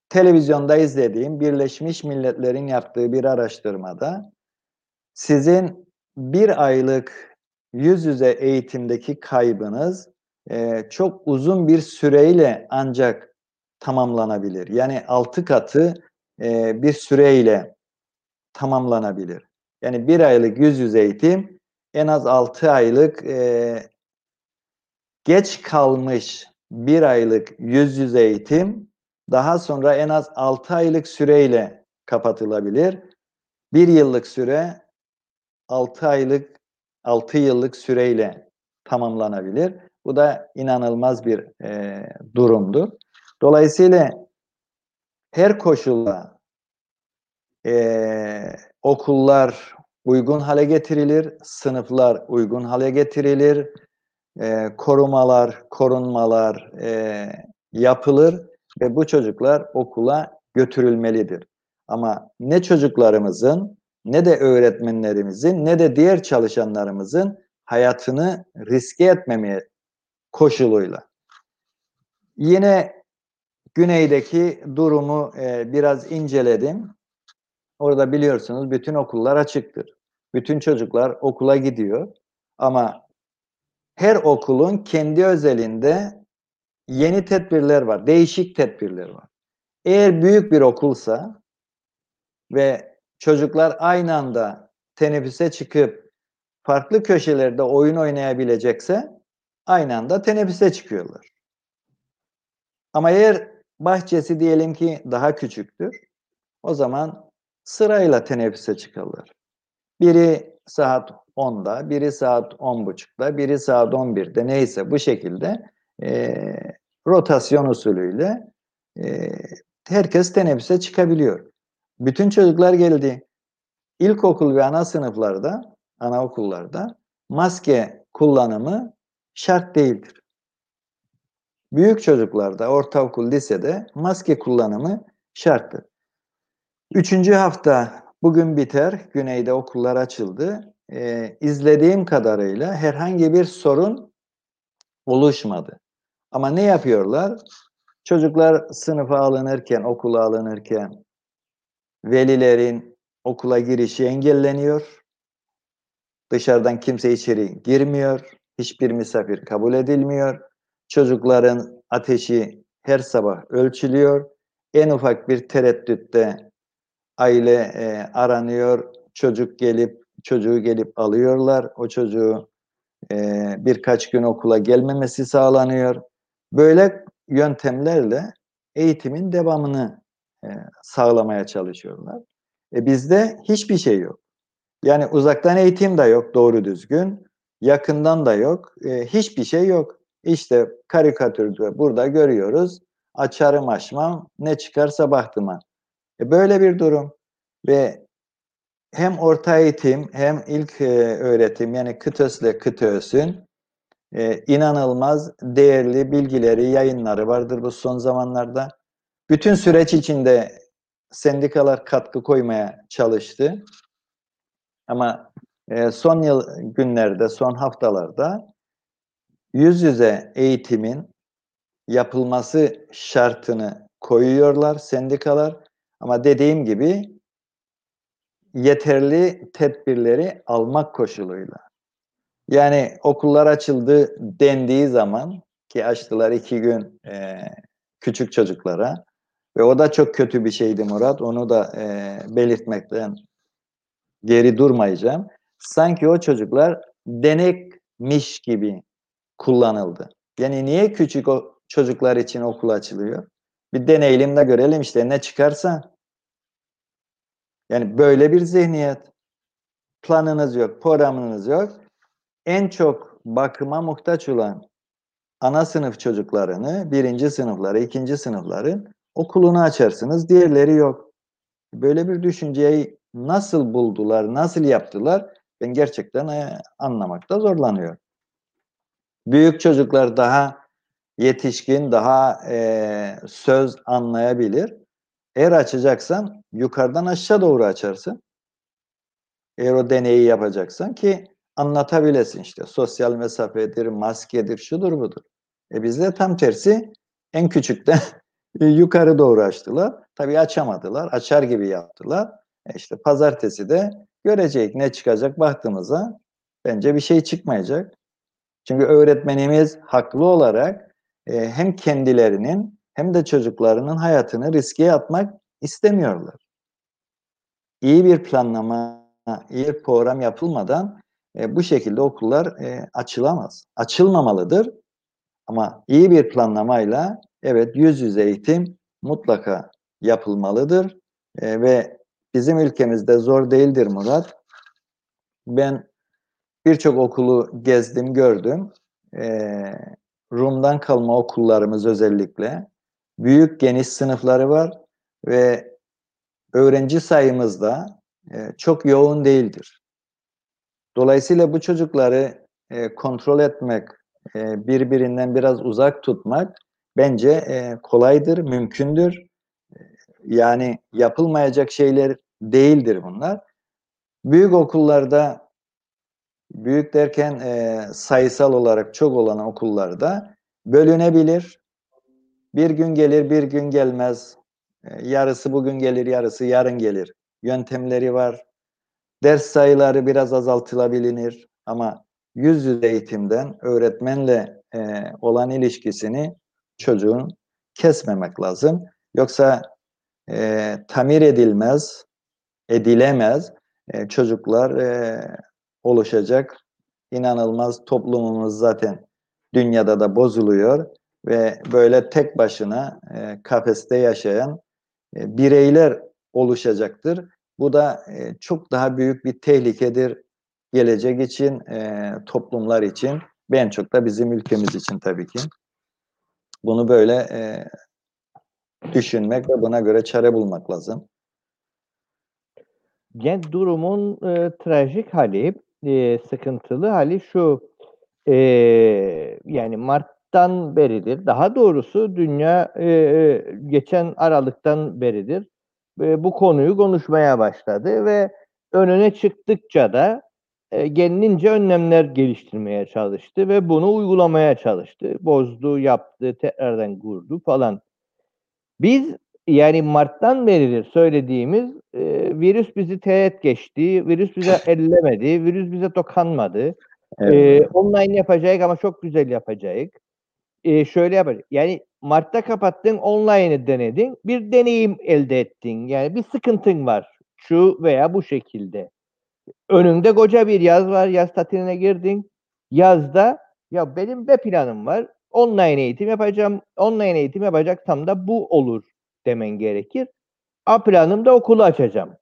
televizyonda izlediğim Birleşmiş Milletler'in yaptığı bir araştırmada sizin bir aylık yüz yüze eğitimdeki kaybınız e, çok uzun bir süreyle ancak tamamlanabilir. Yani altı katı e, bir süreyle tamamlanabilir. Yani bir aylık yüz yüze eğitim en az altı aylık e, geç kalmış bir aylık yüz yüze eğitim daha sonra en az 6 aylık süreyle kapatılabilir. Bir yıllık süre 6 aylık 6 yıllık süreyle tamamlanabilir. Bu da inanılmaz bir e, durumdu. Dolayısıyla her koşulla e, okullar uygun hale getirilir, sınıflar uygun hale getirilir, e, korumalar, korunmalar e, yapılır ve bu çocuklar okula götürülmelidir. Ama ne çocuklarımızın ne de öğretmenlerimizin ne de diğer çalışanlarımızın hayatını riske etmemeye koşuluyla. Yine güneydeki durumu e, biraz inceledim. Orada biliyorsunuz bütün okullar açıktır. Bütün çocuklar okula gidiyor. Ama her okulun kendi özelinde yeni tedbirler var, değişik tedbirler var. Eğer büyük bir okulsa ve çocuklar aynı anda teneffüse çıkıp farklı köşelerde oyun oynayabilecekse aynı anda teneffüse çıkıyorlar. Ama eğer bahçesi diyelim ki daha küçüktür, o zaman sırayla teneffüse çıkarlar. Biri saat 10'da, biri saat 10.30'da, biri saat 11'de neyse bu şekilde e, rotasyon usulüyle e, herkes teneffüse çıkabiliyor. Bütün çocuklar geldi. İlkokul ve ana sınıflarda, anaokullarda maske kullanımı şart değildir. Büyük çocuklarda, ortaokul, lisede maske kullanımı şarttır. Üçüncü hafta bugün biter. Güneyde okullar açıldı. Ee, izlediğim kadarıyla herhangi bir sorun oluşmadı. Ama ne yapıyorlar? Çocuklar sınıfa alınırken, okula alınırken velilerin okula girişi engelleniyor. Dışarıdan kimse içeri girmiyor. Hiçbir misafir kabul edilmiyor. Çocukların ateşi her sabah ölçülüyor. En ufak bir tereddütte aile e, aranıyor. Çocuk gelip çocuğu gelip alıyorlar. O çocuğu e, birkaç gün okula gelmemesi sağlanıyor. Böyle yöntemlerle eğitimin devamını e, sağlamaya çalışıyorlar. E, bizde hiçbir şey yok. Yani uzaktan eğitim de yok doğru düzgün. Yakından da yok. E, hiçbir şey yok. İşte karikatürde burada görüyoruz. Açarım açmam ne çıkarsa bahtıma. E, böyle bir durum. Ve hem orta eğitim hem ilk e, öğretim yani KıTÖS ile KıTÖS'ün e, inanılmaz değerli bilgileri, yayınları vardır bu son zamanlarda. Bütün süreç içinde sendikalar katkı koymaya çalıştı. Ama e, son yıl günlerde, son haftalarda yüz yüze eğitimin yapılması şartını koyuyorlar sendikalar. Ama dediğim gibi yeterli tedbirleri almak koşuluyla. Yani okullar açıldı dendiği zaman ki açtılar iki gün e, küçük çocuklara ve o da çok kötü bir şeydi Murat. Onu da e, belirtmekten geri durmayacağım. Sanki o çocuklar denekmiş gibi kullanıldı. Yani niye küçük o çocuklar için okul açılıyor? Bir deneyelim de görelim işte ne çıkarsa. Yani böyle bir zihniyet. Planınız yok, programınız yok. En çok bakıma muhtaç olan ana sınıf çocuklarını, birinci sınıfları, ikinci sınıfları okulunu açarsınız, diğerleri yok. Böyle bir düşünceyi nasıl buldular, nasıl yaptılar ben gerçekten e, anlamakta zorlanıyorum. Büyük çocuklar daha yetişkin, daha e, söz anlayabilir. Eğer açacaksan yukarıdan aşağı doğru açarsın. Eğer o deneyi yapacaksan ki anlatabilesin işte. Sosyal mesafedir, maskedir, şudur budur. E bizde tam tersi en küçükten yukarı doğru açtılar. Tabii açamadılar. Açar gibi yaptılar. E işte pazartesi de görecek ne çıkacak baktığımıza bence bir şey çıkmayacak. Çünkü öğretmenimiz haklı olarak e, hem kendilerinin hem de çocuklarının hayatını riske atmak istemiyorlar. İyi bir planlama, iyi bir program yapılmadan e, bu şekilde okullar e, açılamaz. Açılmamalıdır. Ama iyi bir planlamayla evet yüz yüze eğitim mutlaka yapılmalıdır. E, ve bizim ülkemizde zor değildir Murat. Ben birçok okulu gezdim, gördüm. E, Rum'dan kalma okullarımız özellikle büyük geniş sınıfları var ve öğrenci sayımız da e, çok yoğun değildir. Dolayısıyla bu çocukları e, kontrol etmek, e, birbirinden biraz uzak tutmak bence e, kolaydır, mümkündür. Yani yapılmayacak şeyler değildir bunlar. Büyük okullarda, büyük derken e, sayısal olarak çok olan okullarda bölünebilir. Bir gün gelir, bir gün gelmez. E, yarısı bugün gelir, yarısı yarın gelir. Yöntemleri var. Ders sayıları biraz azaltılabilir ama yüz yüze eğitimden öğretmenle e, olan ilişkisini çocuğun kesmemek lazım. Yoksa e, tamir edilmez, edilemez e, çocuklar e, oluşacak. İnanılmaz toplumumuz zaten dünyada da bozuluyor ve böyle tek başına e, kafeste yaşayan e, bireyler oluşacaktır. Bu da e, çok daha büyük bir tehlikedir gelecek için, e, toplumlar için, ben çok da bizim ülkemiz için tabii ki. Bunu böyle e, düşünmek ve buna göre çare bulmak lazım. Yani durumun e, trajik hali, e, sıkıntılı hali şu, e, yani Mart'tan beridir, daha doğrusu dünya e, e geçen Aralık'tan beridir e, bu konuyu konuşmaya başladı ve önüne çıktıkça da e, kendince önlemler geliştirmeye çalıştı ve bunu uygulamaya çalıştı. Bozdu, yaptı, tekrardan kurdu falan. Biz yani Mart'tan beridir söylediğimiz e, virüs bizi teğet geçti, virüs bize ellemedi, virüs bize dokanmadı. Evet. E, online yapacak ama çok güzel yapacak. E, şöyle yapacak. Yani Mart'ta kapattın, online'ı denedin, bir deneyim elde ettin. Yani bir sıkıntın var şu veya bu şekilde. Önünde koca bir yaz var, yaz tatiline girdin. Yazda ya benim B planım var, online eğitim yapacağım, online eğitim yapacaksam da bu olur demen gerekir. A planımda okulu açacağım.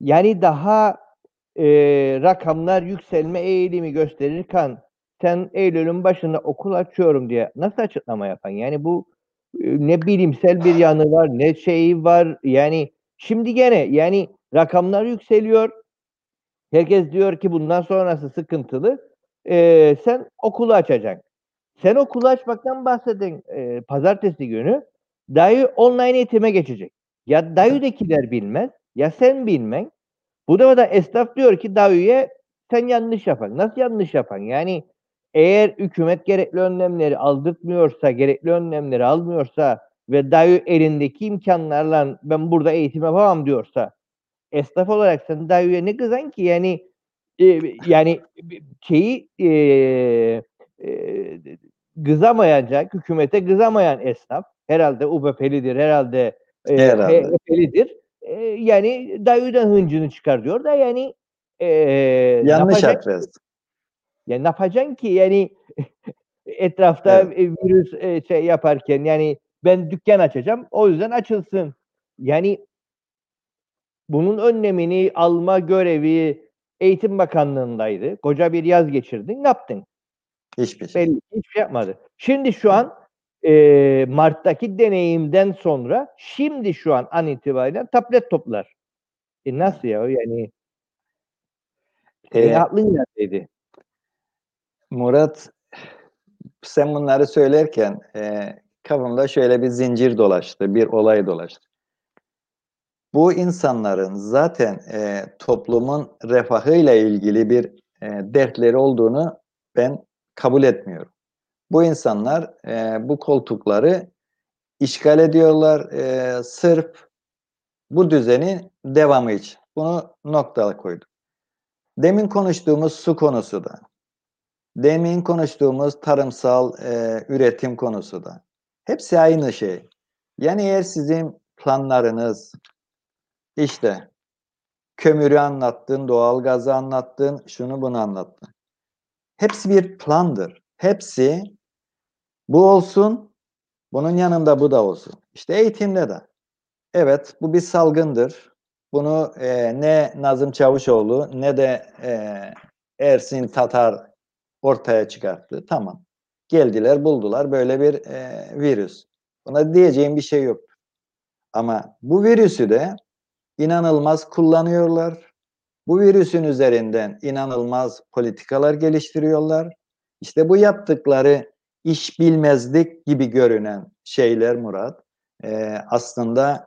Yani daha e, rakamlar yükselme eğilimi gösterirken sen Eylül'ün başında okul açıyorum diye nasıl açıklama yapan? Yani bu e, ne bilimsel bir yanı var, ne şeyi var. Yani şimdi gene yani rakamlar yükseliyor. Herkes diyor ki bundan sonrası sıkıntılı. Ee, sen okulu açacaksın. Sen okulu açmaktan bahsedin e, pazartesi günü. Dayı online eğitime geçecek. Ya dayıdakiler bilmez ya sen bilmen. Bu da esnaf diyor ki dayıya sen yanlış yapan. Nasıl yanlış yapan? Yani eğer hükümet gerekli önlemleri aldırtmıyorsa, gerekli önlemleri almıyorsa ve dayı elindeki imkanlarla ben burada eğitim yapamam diyorsa esnaf olarak sen dayıya ne kızan ki yani e, yani şeyi e, e, kızamayacak, hükümete kızamayan esnaf herhalde UBP'lidir, herhalde, e, herhalde. HDP'lidir. E, yani dayıdan hıncını çıkar diyor da yani e, yanlış adres. Yani ne yapacaksın ki yani etrafta evet. virüs e, şey yaparken yani ben dükkan açacağım o yüzden açılsın. Yani bunun önlemini alma görevi Eğitim Bakanlığı'ndaydı. Koca bir yaz geçirdin. Ne yaptın? Hiçbir şey. Belli, hiçbir şey yapmadı. Şimdi şu an e, Mart'taki deneyimden sonra şimdi şu an an itibariyle tablet toplar. E nasıl ya yani? Senin ee, aklın neredeydi? Murat sen bunları söylerken e, kafamda şöyle bir zincir dolaştı, bir olay dolaştı. Bu insanların zaten e, toplumun refahıyla ilgili bir e, dertleri olduğunu ben kabul etmiyorum. Bu insanlar e, bu koltukları işgal ediyorlar e, sırf bu düzenin devamı için. Bunu noktaya koydum. Demin konuştuğumuz su konusu da, demin konuştuğumuz tarımsal e, üretim konusu da. Hepsi aynı şey. Yani eğer sizin planlarınız işte kömürü anlattın, doğal gazı anlattın, şunu bunu anlattın. Hepsi bir plandır. Hepsi bu olsun, bunun yanında bu da olsun. İşte eğitimde de. Evet, bu bir salgındır. Bunu e, ne Nazım Çavuşoğlu ne de e, Ersin Tatar ortaya çıkarttı. Tamam. Geldiler, buldular böyle bir e, virüs. Buna diyeceğim bir şey yok. Ama bu virüsü de inanılmaz kullanıyorlar. Bu virüsün üzerinden inanılmaz politikalar geliştiriyorlar. İşte bu yaptıkları iş bilmezlik gibi görünen şeyler Murat e, aslında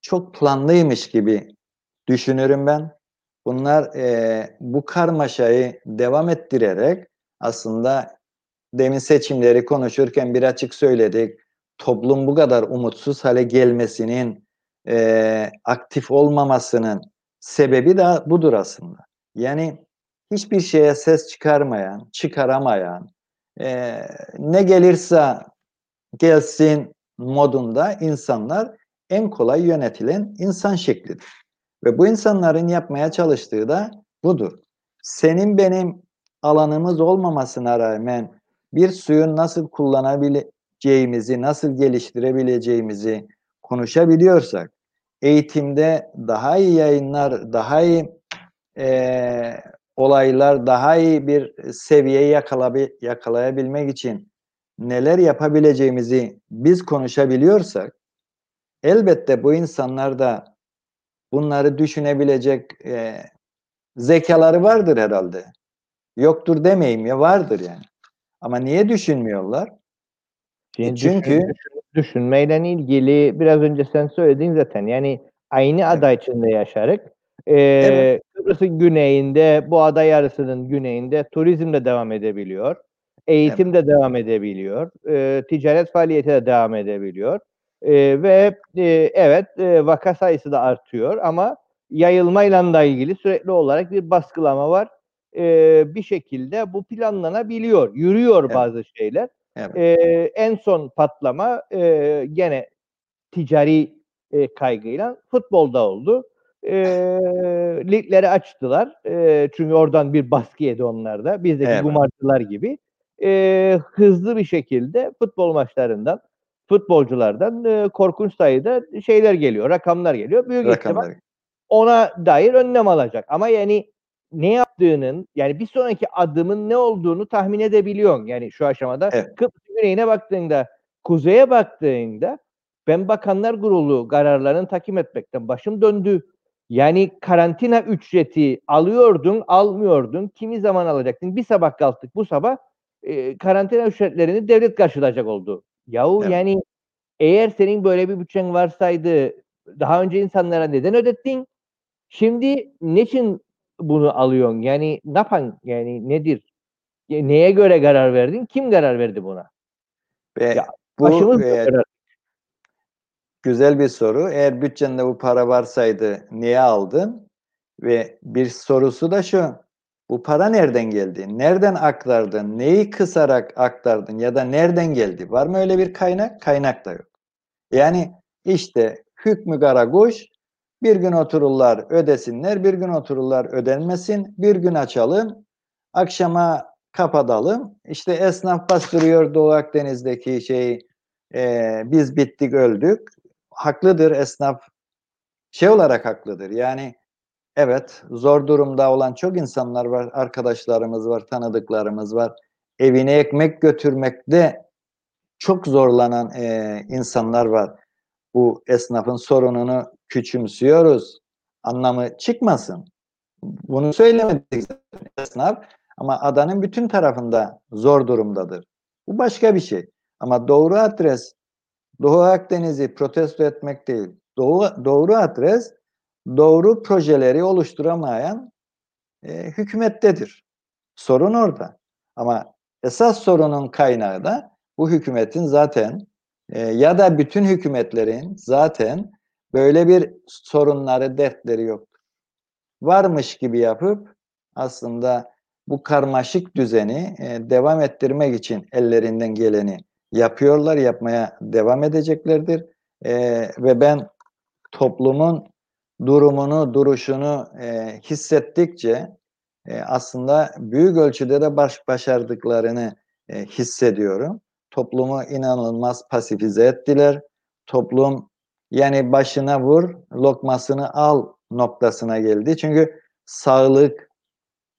çok planlıymış gibi düşünürüm ben. Bunlar e, bu karmaşayı devam ettirerek aslında demin seçimleri konuşurken bir açık söyledik. Toplum bu kadar umutsuz hale gelmesinin, e, aktif olmamasının sebebi de budur aslında. Yani hiçbir şeye ses çıkarmayan, çıkaramayan, e, ne gelirse gelsin modunda insanlar en kolay yönetilen insan şeklidir. Ve bu insanların yapmaya çalıştığı da budur. Senin benim alanımız olmamasına rağmen bir suyun nasıl kullanabileceğimizi, nasıl geliştirebileceğimizi konuşabiliyorsak, eğitimde daha iyi yayınlar, daha iyi e, olaylar, daha iyi bir seviyeyi yakalayabilmek için neler yapabileceğimizi biz konuşabiliyorsak, elbette bu insanlar da bunları düşünebilecek e, zekaları vardır herhalde. Yoktur demeyeyim ya vardır yani. Ama niye düşünmüyorlar? Şimdi e çünkü düşün, düşün, düşünmeyle ilgili biraz önce sen söyledin zaten. Yani aynı evet. ada içinde yaşarık. Ee, evet. Kıbrıs'ın güneyinde, bu ada yarısının güneyinde turizm de devam edebiliyor. Eğitim evet. de devam edebiliyor. E, ticaret faaliyeti de devam edebiliyor. E, ve e, evet e, vaka sayısı da artıyor ama yayılmayla da ilgili sürekli olarak bir baskılama var. E, bir şekilde bu planlanabiliyor. Yürüyor evet. bazı şeyler. Evet. E, en son patlama e, gene ticari e, kaygıyla futbolda oldu. E, ligleri açtılar. E, çünkü oradan bir baskı yedi onlar da. Bizdeki evet. gumarcılar gibi. E, hızlı bir şekilde futbol maçlarından futbolculardan e, korkunç sayıda şeyler geliyor, rakamlar geliyor. Büyük rakamlar. ihtimal ona dair önlem alacak. Ama yani ne yaptığının, yani bir sonraki adımın ne olduğunu tahmin edebiliyorsun. Yani şu aşamada evet. Kıbrıs güneyine baktığında, kuzeye baktığında ben bakanlar kurulu kararlarını takip etmekten başım döndü. Yani karantina ücreti alıyordun, almıyordun. Kimi zaman alacaktın? Bir sabah kalktık bu sabah e, karantina ücretlerini devlet karşılayacak oldu. Yahu evet. yani eğer senin böyle bir bütçen varsaydı daha önce insanlara neden ödettin? Şimdi niçin bunu alıyorsun? Yani ne yapan? Yani nedir? Neye göre karar verdin? Kim karar verdi buna? Ve ya, bu e, güzel bir soru. Eğer bütçende bu para varsaydı niye aldın? Ve bir sorusu da şu. Bu para nereden geldi? Nereden aktardın? Neyi kısarak aktardın? Ya da nereden geldi? Var mı öyle bir kaynak? Kaynak da yok. Yani işte hükmü karakuş bir gün otururlar ödesinler, bir gün otururlar ödenmesin, bir gün açalım, akşama kapatalım. İşte esnaf bastırıyor Doğu Akdeniz'deki şey e, biz bittik öldük. Haklıdır esnaf şey olarak haklıdır. Yani Evet, zor durumda olan çok insanlar var, arkadaşlarımız var, tanıdıklarımız var. Evine ekmek götürmekte çok zorlanan e, insanlar var. Bu esnafın sorununu küçümsüyoruz. Anlamı çıkmasın. Bunu söylemedik esnaf ama adanın bütün tarafında zor durumdadır. Bu başka bir şey. Ama doğru adres Doğu Akdeniz'i protesto etmek değil. Doğu, doğru adres doğru projeleri oluşturamayan e, hükümettedir. Sorun orada. Ama esas sorunun kaynağı da bu hükümetin zaten e, ya da bütün hükümetlerin zaten böyle bir sorunları, dertleri yoktur. Varmış gibi yapıp aslında bu karmaşık düzeni e, devam ettirmek için ellerinden geleni yapıyorlar, yapmaya devam edeceklerdir. E, ve ben toplumun durumunu, duruşunu e, hissettikçe e, aslında büyük ölçüde de baş, başardıklarını e, hissediyorum. Toplumu inanılmaz pasifize ettiler. Toplum yani başına vur, lokmasını al noktasına geldi. Çünkü sağlık,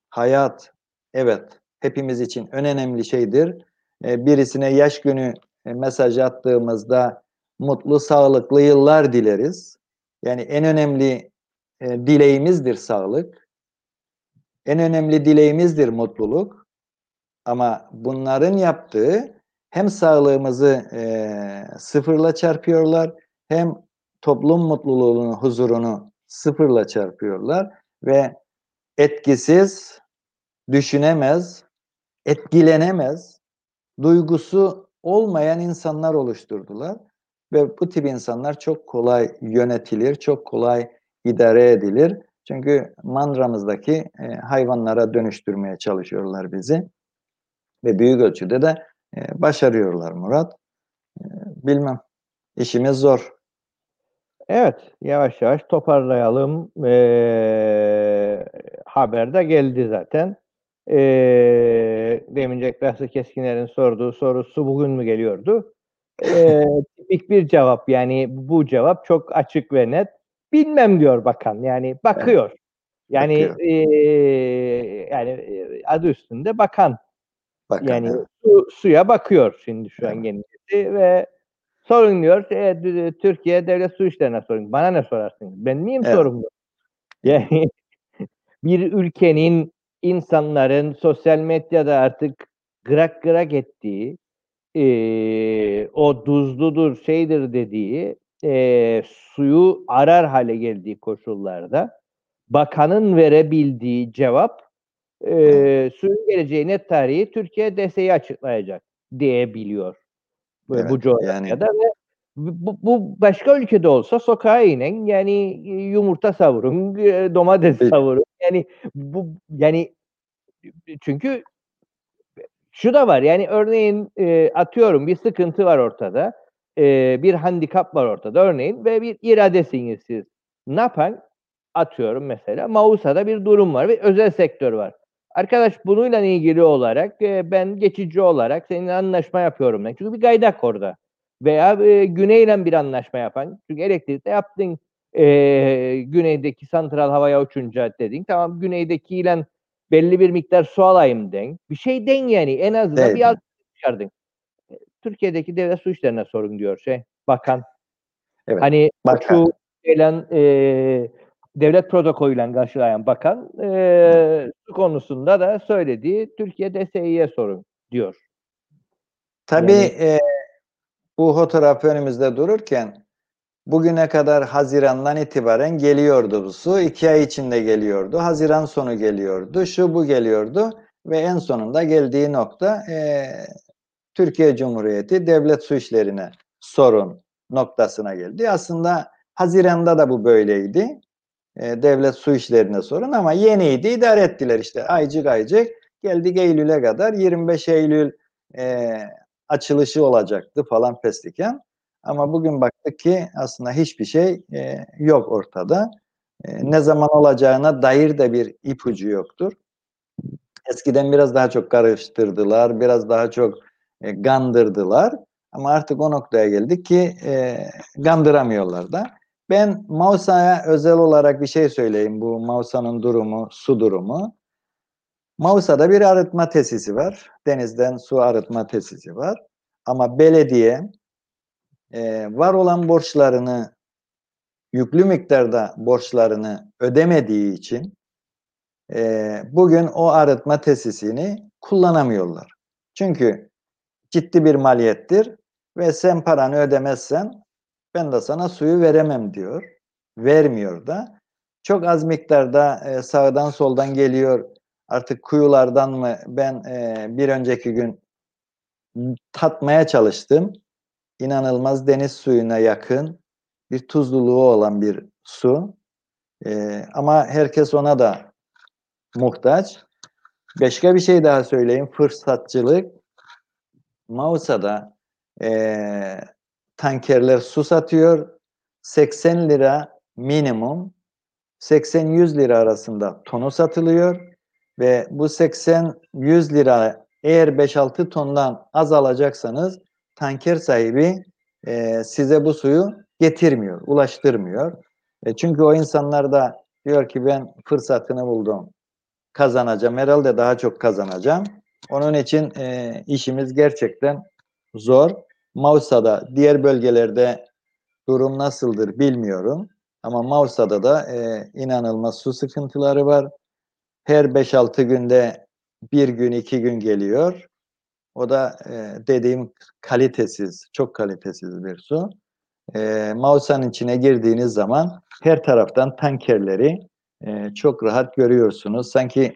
hayat, evet hepimiz için en önemli şeydir. E, birisine yaş günü e, mesaj attığımızda mutlu, sağlıklı yıllar dileriz. Yani en önemli e, dileğimizdir sağlık. En önemli dileğimizdir mutluluk. Ama bunların yaptığı hem sağlığımızı e, sıfırla çarpıyorlar hem toplum mutluluğunu, huzurunu sıfırla çarpıyorlar ve etkisiz, düşünemez, etkilenemez, duygusu olmayan insanlar oluşturdular. Ve bu tip insanlar çok kolay yönetilir, çok kolay idare edilir. Çünkü mandramızdaki e, hayvanlara dönüştürmeye çalışıyorlar bizi. Ve büyük ölçüde de e, başarıyorlar Murat. E, bilmem. İşimiz zor. Evet, yavaş yavaş toparlayalım. Ee, haber de geldi zaten. Ee, demince Krası Keskinler'in sorduğu sorusu bugün mü geliyordu? Ee, tipik bir cevap yani bu cevap çok açık ve net. Bilmem diyor bakan yani bakıyor. Yani Bakıyor. ee, yani e, adı üstünde bakan. Bakın, Yani evet. su, suya bakıyor şimdi şu an kendisi ve sorun diyor e, Türkiye devlet su işlerine sorun. Bana ne sorarsın? Ben miyim Evet. sorumlu? Yani bir ülkenin insanların sosyal medyada artık gırak gırak ettiği e, o tuzludur şeydir dediği e, suyu arar hale geldiği koşullarda bakanın verebildiği cevap e, suyun geleceği net tarihi Türkiye DSE'yi açıklayacak diyebiliyor Evet, bu coğrafyada yani- ve bu, bu başka ülkede olsa sokağa inen yani e, yumurta savurun, e, domates savurun. Yani bu yani çünkü şu da var yani örneğin e, atıyorum bir sıkıntı var ortada. E, bir handikap var ortada örneğin ve bir iradesiniz siz. Ne yapan? Atıyorum mesela Mausa'da bir durum var ve özel sektör var. Arkadaş bununla ilgili olarak e, ben geçici olarak seninle anlaşma yapıyorum ben. Çünkü bir gaydak orada. Veya e, güneyle bir anlaşma yapan. Çünkü elektrikte yaptın e, güneydeki santral havaya uçunca dedin. Tamam güneydekiyle belli bir miktar su alayım den. Bir şey den yani en azından Evet. bir çıkardın. E, Türkiye'deki devlet su işlerine sorun diyor şey bakan. Evet, Hani bakan. şu gelen e, devlet protokolüyle karşılayan bakan e, su konusunda da söylediği Türkiye DSİ'ye sorun diyor. Tabii Yani- e, bu fotoğraf önümüzde dururken bugüne kadar Haziran'dan itibaren geliyordu bu su. iki ay içinde geliyordu. Haziran sonu geliyordu. Şu bu geliyordu. Ve en sonunda geldiği nokta e, Türkiye Cumhuriyeti devlet su işlerine sorun noktasına geldi. Aslında Haziran'da da bu böyleydi. E, devlet su işlerine sorun ama yeniydi idare ettiler işte aycık aycık. Geldik Eylül'e kadar 25 Eylül e, açılışı olacaktı falan festiken. Ama bugün baktık ki aslında hiçbir şey e, yok ortada. E, ne zaman olacağına dair de bir ipucu yoktur. Eskiden biraz daha çok karıştırdılar, biraz daha çok e, gandırdılar. Ama artık o noktaya geldik ki e, gandıramıyorlar da. Ben Mausa'ya özel olarak bir şey söyleyeyim. Bu Mausa'nın durumu, su durumu. Mausa'da bir arıtma tesisi var. Denizden su arıtma tesisi var. Ama belediye e, var olan borçlarını yüklü miktarda borçlarını ödemediği için e, bugün o arıtma tesisini kullanamıyorlar. Çünkü ciddi bir maliyettir ve sen paranı ödemezsen ben de sana suyu veremem diyor. Vermiyor da. Çok az miktarda e, sağdan soldan geliyor. Artık kuyulardan mı ben e, bir önceki gün tatmaya çalıştım. İnanılmaz deniz suyuna yakın bir tuzluluğu olan bir su. E, ama herkes ona da muhtaç. Başka bir şey daha söyleyeyim. Fırsatçılık. Mausa'da e, tankerler su satıyor. 80 lira minimum 80-100 lira arasında tonu satılıyor ve bu 80-100 lira eğer 5-6 tondan az alacaksanız tanker sahibi e, size bu suyu getirmiyor, ulaştırmıyor. E, çünkü o insanlar da diyor ki ben fırsatını buldum, kazanacağım, herhalde daha çok kazanacağım. Onun için e, işimiz gerçekten zor. Mausa'da, diğer bölgelerde durum nasıldır bilmiyorum. Ama Mausa'da da e, inanılmaz su sıkıntıları var. Her 5-6 günde bir gün iki gün geliyor. O da e, dediğim kalitesiz, çok kalitesiz bir su. E, Mausa'nın içine girdiğiniz zaman her taraftan tankerleri e, çok rahat görüyorsunuz. Sanki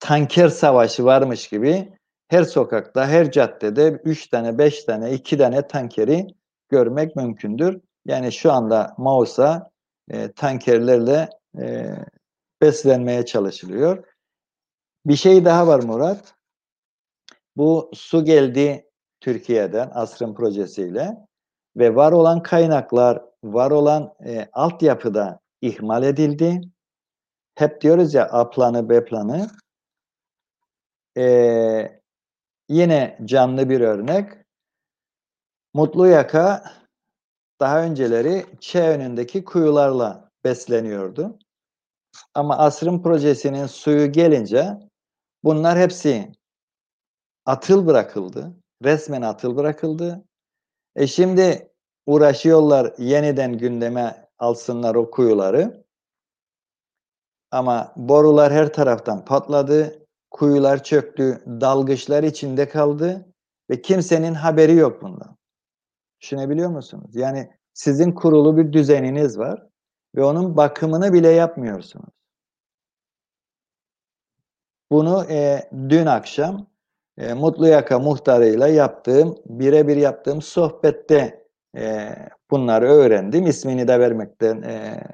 tanker savaşı varmış gibi her sokakta, her caddede 3 tane, 5 tane, 2 tane tankeri görmek mümkündür. Yani şu anda Mausa e, tankerlerle e, beslenmeye çalışılıyor. Bir şey daha var Murat. Bu su geldi Türkiye'den Asrın projesiyle ve var olan kaynaklar, var olan e, altyapıda ihmal edildi. Hep diyoruz ya A planı, B planı. E, yine canlı bir örnek. Mutlu Yaka daha önceleri Ç önündeki kuyularla besleniyordu. Ama Asrın projesinin suyu gelince bunlar hepsi atıl bırakıldı. Resmen atıl bırakıldı. E şimdi uğraşıyorlar yeniden gündeme alsınlar o kuyuları. Ama borular her taraftan patladı. Kuyular çöktü. Dalgıçlar içinde kaldı. Ve kimsenin haberi yok bundan. Düşünebiliyor musunuz? Yani sizin kurulu bir düzeniniz var ve onun bakımını bile yapmıyorsunuz. Bunu e, dün akşam e, Mutlu Yaka muhtarıyla yaptığım, birebir yaptığım sohbette e, bunları öğrendim. İsmini de vermekten e,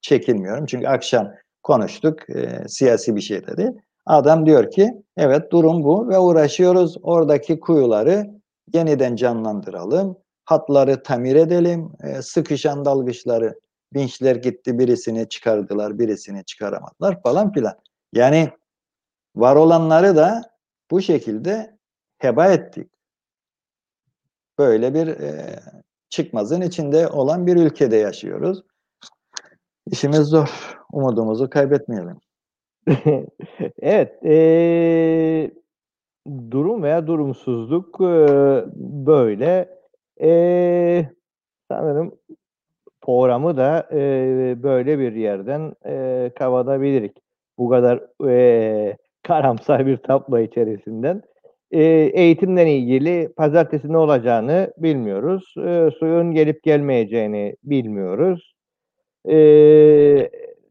çekinmiyorum. Çünkü akşam konuştuk, e, siyasi bir şey dedi. Adam diyor ki, evet durum bu ve uğraşıyoruz oradaki kuyuları yeniden canlandıralım, hatları tamir edelim, e, sıkışan dalgıçları, vinçler gitti birisini çıkardılar, birisini çıkaramadılar falan filan. Yani var olanları da bu şekilde heba ettik. Böyle bir e, çıkmazın içinde olan bir ülkede yaşıyoruz. İşimiz zor. Umudumuzu kaybetmeyelim. evet. E, durum veya durumsuzluk e, böyle. E, sanırım programı da e, böyle bir yerden e, kapatabilirik. Bu kadar e, karamsar bir tablo içerisinden. E, eğitimle ilgili pazartesi ne olacağını bilmiyoruz. E, suyun gelip gelmeyeceğini bilmiyoruz. E,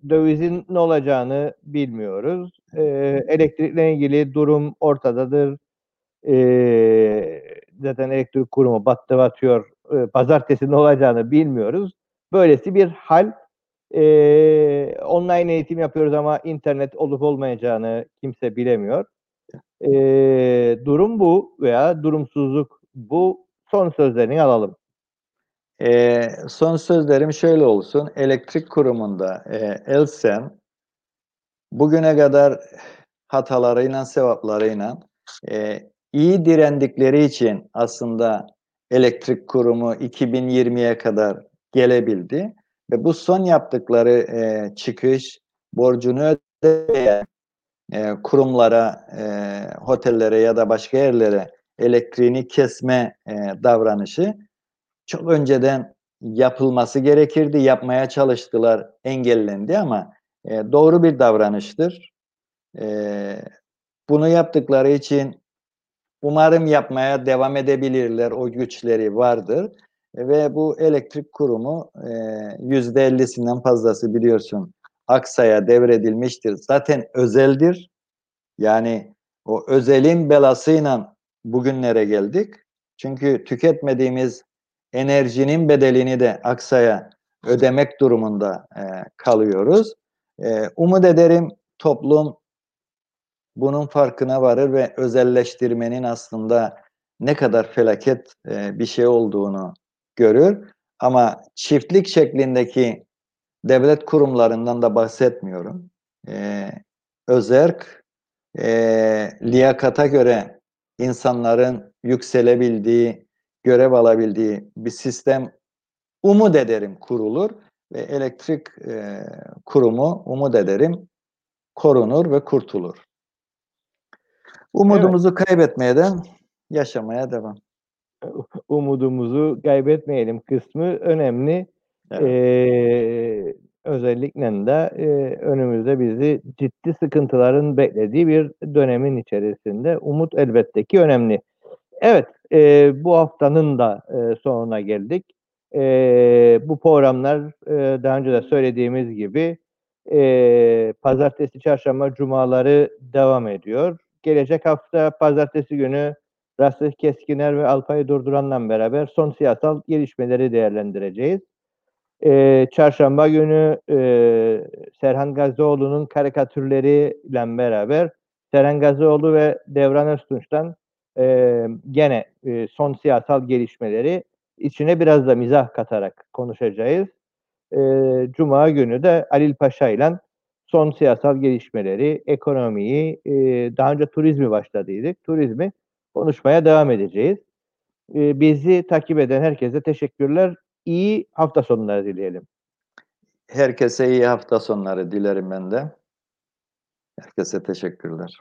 dövizin ne olacağını bilmiyoruz. E, elektrikle ilgili durum ortadadır. E, zaten elektrik kurumu battı batıyor. E, pazartesi ne olacağını bilmiyoruz. Böylesi bir hal e, online eğitim yapıyoruz ama internet olup olmayacağını kimse bilemiyor. E, durum bu veya durumsuzluk bu. Son sözlerini alalım. E, son sözlerim şöyle olsun. Elektrik kurumunda e, Elsen bugüne kadar hatalarıyla, sevaplarıyla e, iyi direndikleri için aslında elektrik kurumu 2020'ye kadar gelebildi. Ve bu son yaptıkları e, çıkış borcunu ödeyen e, kurumlara, e, otellere ya da başka yerlere elektriğini kesme e, davranışı çok önceden yapılması gerekirdi. Yapmaya çalıştılar, engellendi ama e, doğru bir davranıştır. E, bunu yaptıkları için umarım yapmaya devam edebilirler. O güçleri vardır. Ve bu elektrik kurumu e, yüzde ellisinden fazlası biliyorsun Aksa'ya devredilmiştir. Zaten özeldir. Yani o özelin belasıyla bugünlere geldik. Çünkü tüketmediğimiz enerjinin bedelini de Aksa'ya ödemek durumunda e, kalıyoruz. E, umut ederim toplum bunun farkına varır ve özelleştirmenin aslında ne kadar felaket e, bir şey olduğunu görür. Ama çiftlik şeklindeki devlet kurumlarından da bahsetmiyorum. Ee, özerk, e, liyakata göre insanların yükselebildiği, görev alabildiği bir sistem umut ederim kurulur ve elektrik e, kurumu umut ederim korunur ve kurtulur. Umudumuzu evet. kaybetmeden yaşamaya devam umudumuzu kaybetmeyelim kısmı önemli. Evet. Ee, Özellikle de e, önümüzde bizi ciddi sıkıntıların beklediği bir dönemin içerisinde umut elbette ki önemli. Evet, e, bu haftanın da e, sonuna geldik. E, bu programlar e, daha önce de söylediğimiz gibi e, pazartesi, çarşamba, cumaları devam ediyor. Gelecek hafta pazartesi günü Rasih Keskiner ve Alpay Durduran'la beraber son siyasal gelişmeleri değerlendireceğiz. E, çarşamba günü e, Serhan Gazioğlu'nun karikatürleriyle beraber Serhan Gazioğlu ve Devran Öztunç'tan e, gene e, son siyasal gelişmeleri içine biraz da mizah katarak konuşacağız. E, Cuma günü de Alil Paşa ile son siyasal gelişmeleri, ekonomiyi, e, daha önce turizmi başladıydık. Turizmi konuşmaya devam edeceğiz. E, bizi takip eden herkese teşekkürler. İyi hafta sonları dileyelim. Herkese iyi hafta sonları dilerim ben de. Herkese teşekkürler.